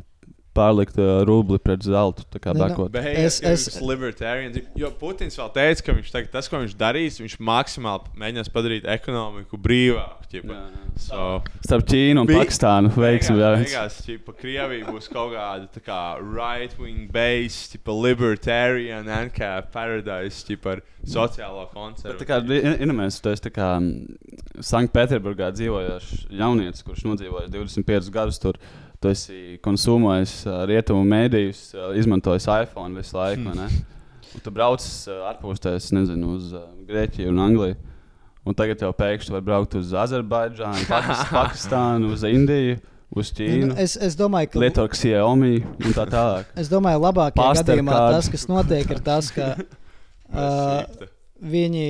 pārlikt uh, rubli pret zeltu, kā nu, Es- es, es- es libertarians, jo Putins vēl teica, ka viņš tagad, tas, ko viņš darīs, viņš maksimāli mēģinās padarīt ekonomiku brīvāku. So, Starp Ķīnu un Pakistānu veiksim vēl. beigās Krievija būs kaut kāda tā kā right-wing based, ķipa, libertarian, NCAP paradise, ķipa, ar sociālo Bet konceptu. tā kā Inês, tu esi tā kā Sanktpēterburgā dzīvojošs jaunietis, kurš nodzīvoja 25 gadus tur. Tu esi konsumējis uh, rietumu mēdījus, uh, izmantojis iPhone visu laiku. vai ne? Un Tu brauc uh, ārpusēs, nezinu, uz uh, Grieķiju un Angliju. Un tagad jau pēkšņi var braukt uz Azerbaidžānu, Pakis- Pakistānu, uz Indiju, uz Ne, Ķīnu. nu, Es, es domāju, ka Lietot Xiaomi un tā tālāk. Es domāju, labākajā gadījumā tas, kas notiek, ir tas, ka uh, viņi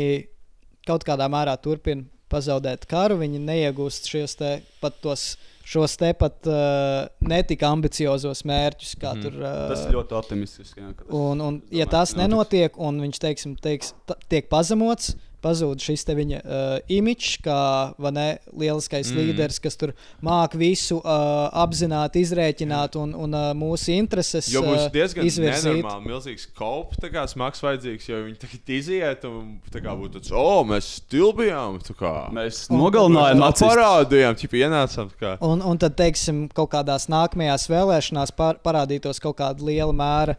kaut kādā mērā turpina pazaudēt karu. Viņi neiegūst šos te, pat tos, šos te pat uh, netika ambiciozos mērķus, kā Mhm. tur. Uh, Tas ir ļoti optimistisks. jā, tas- Un, un ja domāju, tas nenotiek, un viņš teiksim, teiks, tiek pazemots, pazūd šis te viņa uh, imidžs, kā vai ne, lieliskais Mm. līderis, kas tur māca visu uh, apzināti izrēķināt un, un uh, mūsu intereses Jo būs uh, diezgan nenormāli milzīgs kops, kā smags vajadzīgs, jo viņi tagad iziet un tā kā būtu tāds, o, mēs stilbijām, tā kā. Mēs Un- nogalinājām parādījām, ķipa, ienācām. Un, un tad, teiksim, kaut kādās nākamajās vēlēšanās par, parādītos kaut kāda liela mēra,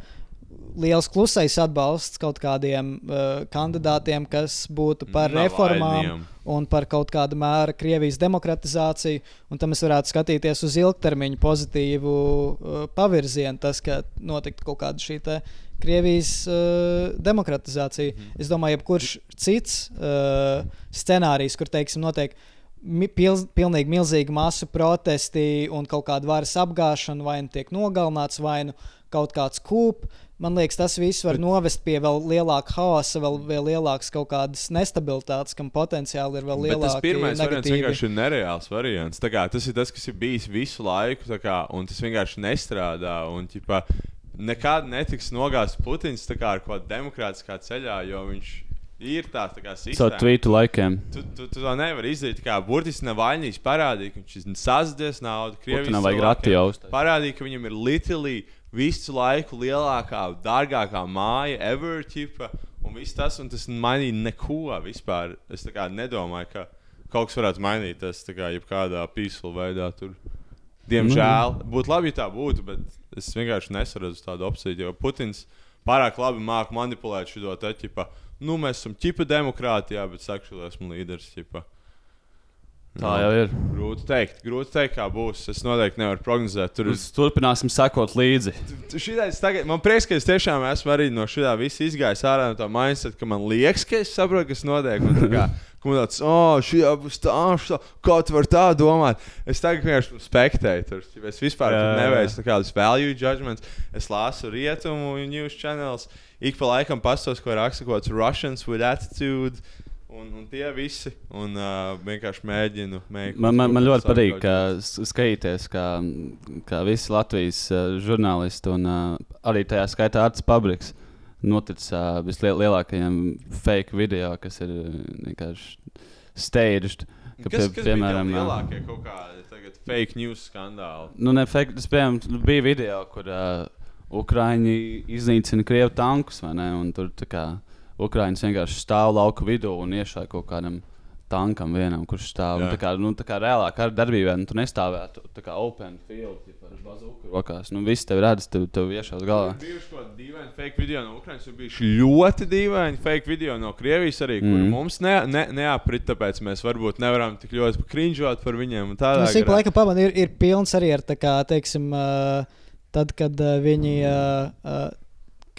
liels klusais atbalsts kaut kādiem uh, kandidātiem, kas būtu par Nav reformām aidiem. un par kaut kādu mēru Krievijas demokratizāciju. Un tam mēs varētu skatīties uz ilgtermiņu pozitīvu uh, pavirzienu, tas, ka notiktu kaut kāda šī Krievijas uh, demokratizācija. Mm. Es domāju, jebkurš cits uh, scenārijs, kur teiksim, notiek pilz, pilnīgi milzīgi masu protesti un kaut kāda varas apgāšana, vai nu tiek nogalināts, vai nu kaut kāds kūps. Man liekas, tas viss var Bet... novest pie vēl lielāka haosa, vēl, vēl lielākas kaut kādas nestabilitātes, kam potenciāli ir vēl Bet tas pirmais variants vienkārši ir nereāls variants. Tā Kā, tas ir tas, kas ir bijis visu laiku, kā, un tas vienkārši nestrādā. Un, ķipa, nekad netiks nogāzts Putins kā, ar kaut kādā demokrātiskā ceļā, jo viņš ir tāds tā kā sistēma. tvītu laikiem. Tu, tu, tu to nevari izdarīt. kā Burtiski Navaļņīs parādīja, ka viņš ir sazdies naudu. Krievijas uztaisīt. Parādīja, ka viņam ir literally visu laiku lielākā, dārgākā māja ever. Ķipa, un viss tas, un tas mainīja neko vispār. Es kā nedomāju, ka kaut kas varētu mainīties kā jebkādā peaceful veidā. Tur. Diemžēl būtu labi, ja tā būtu, bet es vienkārši nesaredzu tādu opciju. Jo Putins pārāk labi māca manipulēt šo te ķipa. Nu, mēs esam ķipa demokrātijā, bet sakšu, esmu līderis. Ķipa. Tā jau ir. Grūti teikt, grūti teikt, kā būs. Es noteikti nevaru prognozēt. Tur Mēs turpināsim sekot līdzi. Šitais tagad, man prieks, ka es tiešām esmu arī no šī visa izgājis ārā no tā mindset, ka man liekas, ka es saprotu, kas notiek. un tā Kā, man tāds, oh, šī būs tā, šā, kā tu vari tā domāt. Es tagad vienkārši spektēju tur. Es vispār neveicu nekādus value judgments. Es lasu rietumu news channels. Ik pa laikam pastos, ko raksta kaut kāds Russians with attitude. Un, un tie visi. Un uh, vienkārši mēģinu. mēģinu Man, man, man ļoti patīk ka s- skatīties, kā, kā visi Latvijas uh, žurnālisti un uh, arī tajā skaitā Arts Pabriks notic uh, vislielākajiem fake video, kas ir vienkārši staged. Ka, Kas, kas piemēram, bija lielākie kaut kādi tagad fake news skandāli? Nu, ne, fake, tas, piemēram, bija video, kur uh, Ukrāņi iznīcina krievu tankus, vai ne? Un tur tā kā Ukrāņi vienkārši stāv lauka vidū un iešāja kaut kādam tankam vienam, kurš stāv. Jā. Tā kā, nu, tā kā reālā kara darbībā nu, tu nestāvētu tā kā open field, ja ar bazuku rokās. Nu, viss tev redz, tev, tev iešās galā. Ir bijuši kaut kādi dīvaini fake video no Ukrainas, ir bijuši ļoti dīvaini fake video no Krievijas arī, kur Mm. mums ne, ne, neaprit, tāpēc mēs varbūt nevaram tik ļoti pakriņģot par viņiem. un tādā Nu, garā. laika pamata ir, ir pilns arī ar tā kā, teiksim, uh, tad, kad uh, viņi, uh, uh,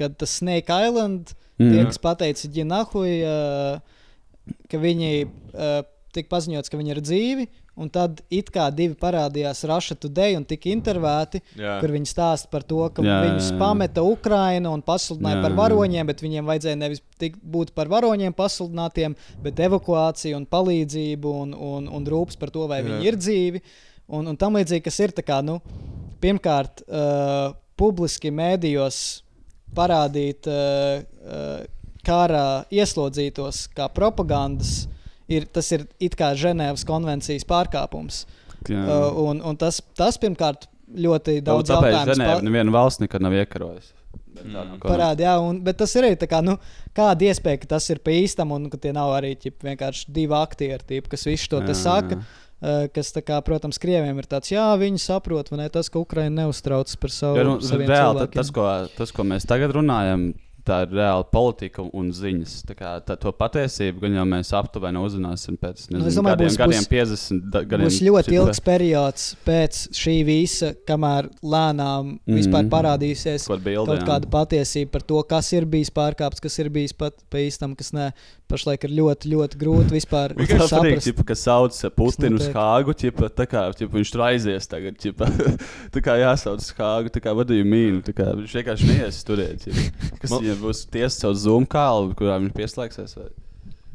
kad tas Snake Island Mm. tiek pateicis Ģinahui, uh, ka viņi uh, tika paziņots, ka viņi ir dzīvi, un tad it kā divi parādījās Russia Today un tika intervēti, Jā. kur viņi stāsta par to, ka Jā, viņus pameta Ukraina un pasludināja Jā, par varoņiem, bet viņiem vajadzēja nevis tik būt par varoņiem pasludinātiem, bet evakuāciju un palīdzību un, un, un rūpes par to, vai Jā. viņi ir dzīvi. Un, un tam līdzīgi, kas ir kā, nu, pirmkārt, uh, publiski mēdījos parādīt uh, uh, kara ieslodzītos kā propagandas, ir, tas ir it kā Ženēvas konvencijas pārkāpums. Jā. Uh, un, un tas, tas pirmkārt ļoti daudz Tāpēc jautājumu Ženēva neviena valsts nekad nav iekarojusi. Kaut parāda. Jā, un, bet tas ir arī tā kā, nu, kāda iespēja, ka tas ir pa īstam un ka tie nav arī ķip, vienkārši divi aktieri, tīp, kas visu to te Jā, saka. jā. Uh, kas, kā, protams, krieviem ir tāds, jā, viņi saprot, vai ne, tas, ka Ukraiņa neuztraucas par savu nu, saviem reāli, cilvēkiem. tas, ko, tas, ko mēs tagad runājam, tā ir reāla politika un ziņas. Tā kā, tā, to patiesību gan jau mēs aptuveni uzzināsim pēc Nu, nezinu, domāju, gadiem, būs- gadiem būs- 50. da- Gadiem, Būs ļoti šipa- ilgs periods pēc šī visa, kamēr lēnām Mhm. vispār parādīsies bilde, kaut jā. kāda patiesība par to, kas ir bijis pārkāpts, kas ir bijis pat pa īstam, kas nē. Pašlaik ir ļoti, ļoti grūti vispār Tas ir saprast. ģipa, kas sauc Putinu uz. Hāgu. Ģipa, tā kā ģipa, viņš tur aizies tagad. Ģipa, tā kā jāsauc uz Hāgu. Tā kā vadīju mīnu. tā kā Viņš vienkārši neies turēt. ģipa. Kas Man- viņam būs tiesa caur Zoom kālu, kurā viņš pieslēgsies? Vai?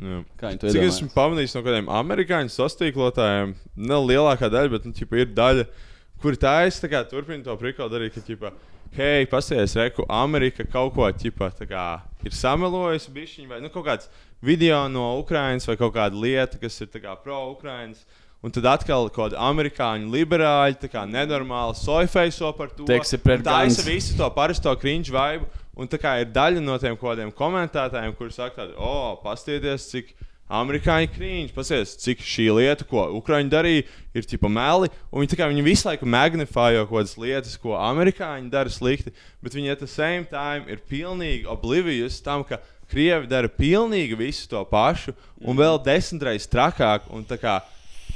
Cik iedomājas? esmu pamanījis no kādiem amerikāņu sastīklotājiem, ne lielākā daļa, bet nu, ķipa, ir daļa, kur tā es tā kā, turpinu to prikolu darīt, ka, ķipa, hei, pasties, reku, Amerika kaut ko ķipa, tā kā, ir samelojusi bišķiņu, vai nu, kaut kāds video no Ukrainas vai kaut kāda lieta, kas ir tā pro-Ukrainas. Un tad atkal kaut kāda amerikāņu liberāļa, tā kā nenormāla soifeiso par to. Teiksi pret taisa guns. visu to parasto cringe vibe. Un tā kā ir daļa no tiem kaut kādiem komentētājiem, kuriem saka, tādi, o, pastieties, cik amerikāņi krīņš, paskatieties, cik šī lieta, ko Ukrāņi darīja, ir tipa meli. Viņi, kā, viņi visu laiku magnifējo kaut kādas lietas, ko amerikāņi dara slikti, bet viņi at the same time ir pilnīgi oblivious tam, ka Krievi dara pilnīgi visu to pašu un vēl desmitreiz trakāk. Un, kā,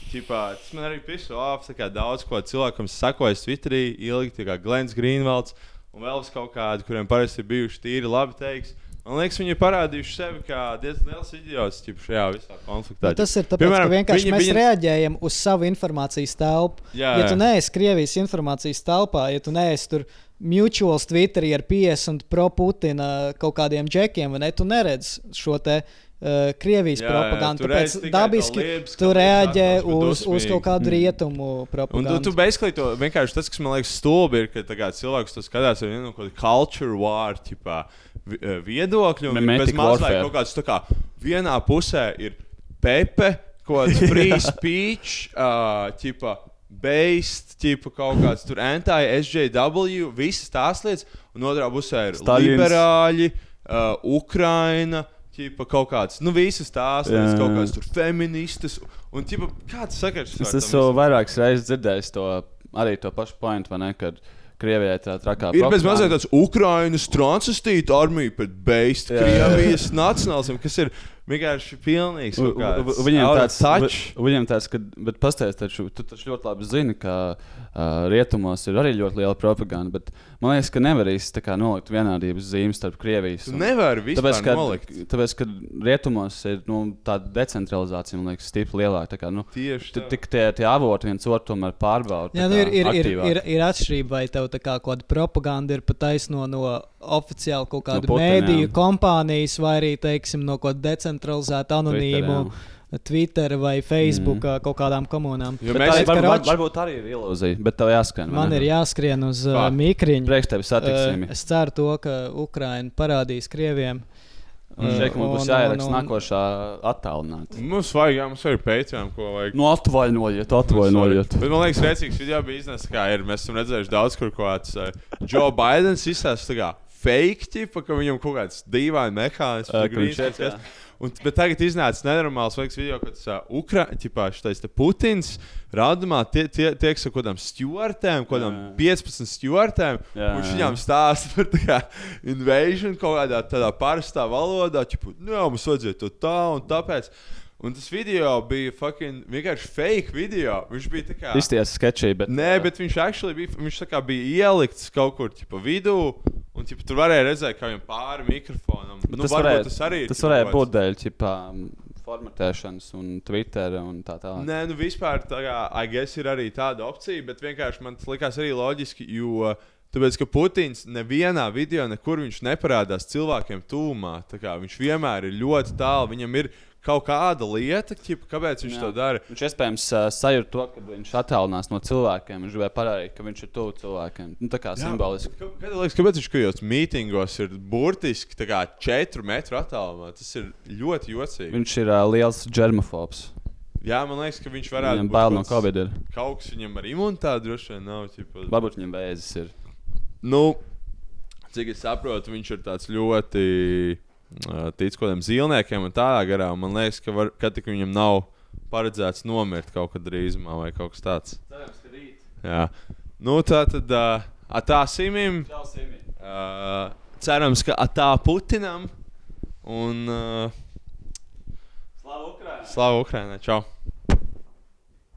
Ķipā, tas man arī pisu off. kā Daudz ko cilvēkam sakojas Twitterī, ilgi, kā Glens Greenvalds un vēl kaut kādu, kuriem parasti ir bijuši tīri labi teiks. Man liekas, viņi ir parādījuši sevi kā diezgan liels idiots šajā visā konfliktā. Nu, tas ir tāpēc, Piemēram, ka vienkārši viņi, mēs viņi... reaģējam uz savu informācijas telpu. Jā, ja tu neesi Krievijas informācijas telpā, ja tu neesi tur mutuāls Twitterī ar 50 pro-Putina kaut kādiem džekiem, vai ne, tu neredzi šo te. Uh, Krievijas Jā, jā, propagandu. tu Tāpēc dabiski tu reaģē uz, uz kaut kādu rietumu Un tu, propagandu. tu basically to vienkārši tas, kas man liekas stulbi, ir, ka tā kā cilvēks to skatās ar vienu kaut kādu culture war ķipā, vi- eh, viedokļu. Un bez mazliet kaut kāds tā kā vienā pusē ir Pepe, kaut kāds free speech, uh, ķipā, based, ķipa, kaut kāds tur anti-SJW, visas tās lietas. Un otrā pusē ir Staļins. liberāļi, uh, Ukraina. Ķipa, kaut kāds, nu, visas tās lietas, kaut kādas tur feministas. Un, ķipa, kāds sakars? Es esmu vairākas reizes dzirdējis to arī to pašu pointu, vai ne? Kad Krievijai tā trakā Ir bez mazliet tāds Ukraiņas transistīta armija pret beigstu. Krievijas nacionālismu, kas ir vienkārši pilnīgs. Viņam tāds vi- Viņam tāds, ka, bet pastāstiet, taču tu taču ļoti labi zini, ka uh, rietumos ir arī ļoti liela propaganda. Bet man liekas, ka nevar īsti nolikt vienādības zīmes starp Krievijas. Tu nevari vispār tāpēc, ka, nolikt. Tāpēc, ka rietumos ir nu, tāda decentralizācija, man liekas, stipri lielāka. Tā kā, nu, Tieši tā. Tik tie, tie avoti viens otru tomēr pārbauda. Jā, nu ir, ir, ir, ir, ir atšķirība, vai tev tā kā kaut kāda propaganda ir pataisno no oficiāli kaut kāda no mēdīju jā. kompānijas, vai arī, teiksim, no kaut kāda decentralizēta anonīmu. Twitter vai Facebook mm. kaut kādām komunām. Jo Bet mēs- tā, Bet, var, varbūt arī ir ilūzija, bet tev jāskrien. vai man ne? ir jāskrien uz uh, Fakt. mikriņu. Priekš tevi Uh, satiksim. es ceru, to, ka Ukraiņa parādīs Krieviem Šeit mums būs jāieraksta nākošā attālināta. Mums vajag, jā, mums arī Patreon, ko vajag. Nu, atvainojiet, atvainojiet. Bet man liekas, rēcīgs video bija iznesa, kā ir. Mēs esam redzējuši daudz, kur kāds uh, Joe Bidenis izstāsta fake, tipa, ka viņam kaut kāds dīvaini mehānisms. Jā. kas- Un, bet tagad iznāca nenormāls liekas, video, kad tas uh, Ukraiņš, šitais te Putins, rādumā tie, tie, tiek ar kaut kādām stūrtēm, kaut kādām 15 stūrtēm. Viņš viņām stāsta par kā invasion kaut kādā tādā parastā valodā, tipo, nu, jā, mums vajadzēja to tā un tāpēc. Un tas video bija fucking vienkārši fake video. Viņš bija tā kā. Izties sketčī, bet. Nē, bet viņš actually bija, viņš kā bija ielikts kaut kur tipa, vidū. Un tipa, tur varēja redzēt, kā viņam pāri mikrofonam. Bet Nu, tas varēja, tas arī ir tas varēja būt dēļ ķipā, formatēšanas un Twitter un tā tālāk. Nē, nu vispār tā kā, I guess, ir arī tāda opcija, bet vienkārši man tas likās arī loģiski, jo tāpēc, ka Putins nevienā video nekur viņš neparādās cilvēkiem tūmā. Viņš vienmēr ir ļoti tālu, viņam ir kaut kāda lieta, ķipa, kāpēc viņš Jā. to dara. Viņš iespējams uh, sajūt to, ka viņš attālinās no cilvēkiem. Viņš gribēja parādīt, ka viņš ir tuvu cilvēkiem. Nu, tā kā Jā. simboliski. Kā- Kāda liekas, kāpēc viņš tajos mītingos ir burtiski tā kā 4 metru attālumā? Tas ir ļoti jocīgi. Viņš ir uh, liels germofobs. Jā, man liekas, ka viņš varētu būt bail no Covid. Kaut kas viņam ar imunitāti droši vien nav. Ķipa. Varbūt viņam vēzis ir. Nu, cik es saprotu, viņš ir tāds ļoti tic kaut kādiem zīmēkiem un tādā garā. un Man liekas, ka, var, ka viņam nav paredzēts nomirt kaut kad drīzumā vai kaut kas tāds. Cerams, ka rīt. Jā, nu tā tad uh, tā simim. Uh, cerams, ka tā Putinam un uh, Slavu Ukraiņai! Slavu Ukraiņai! Čau!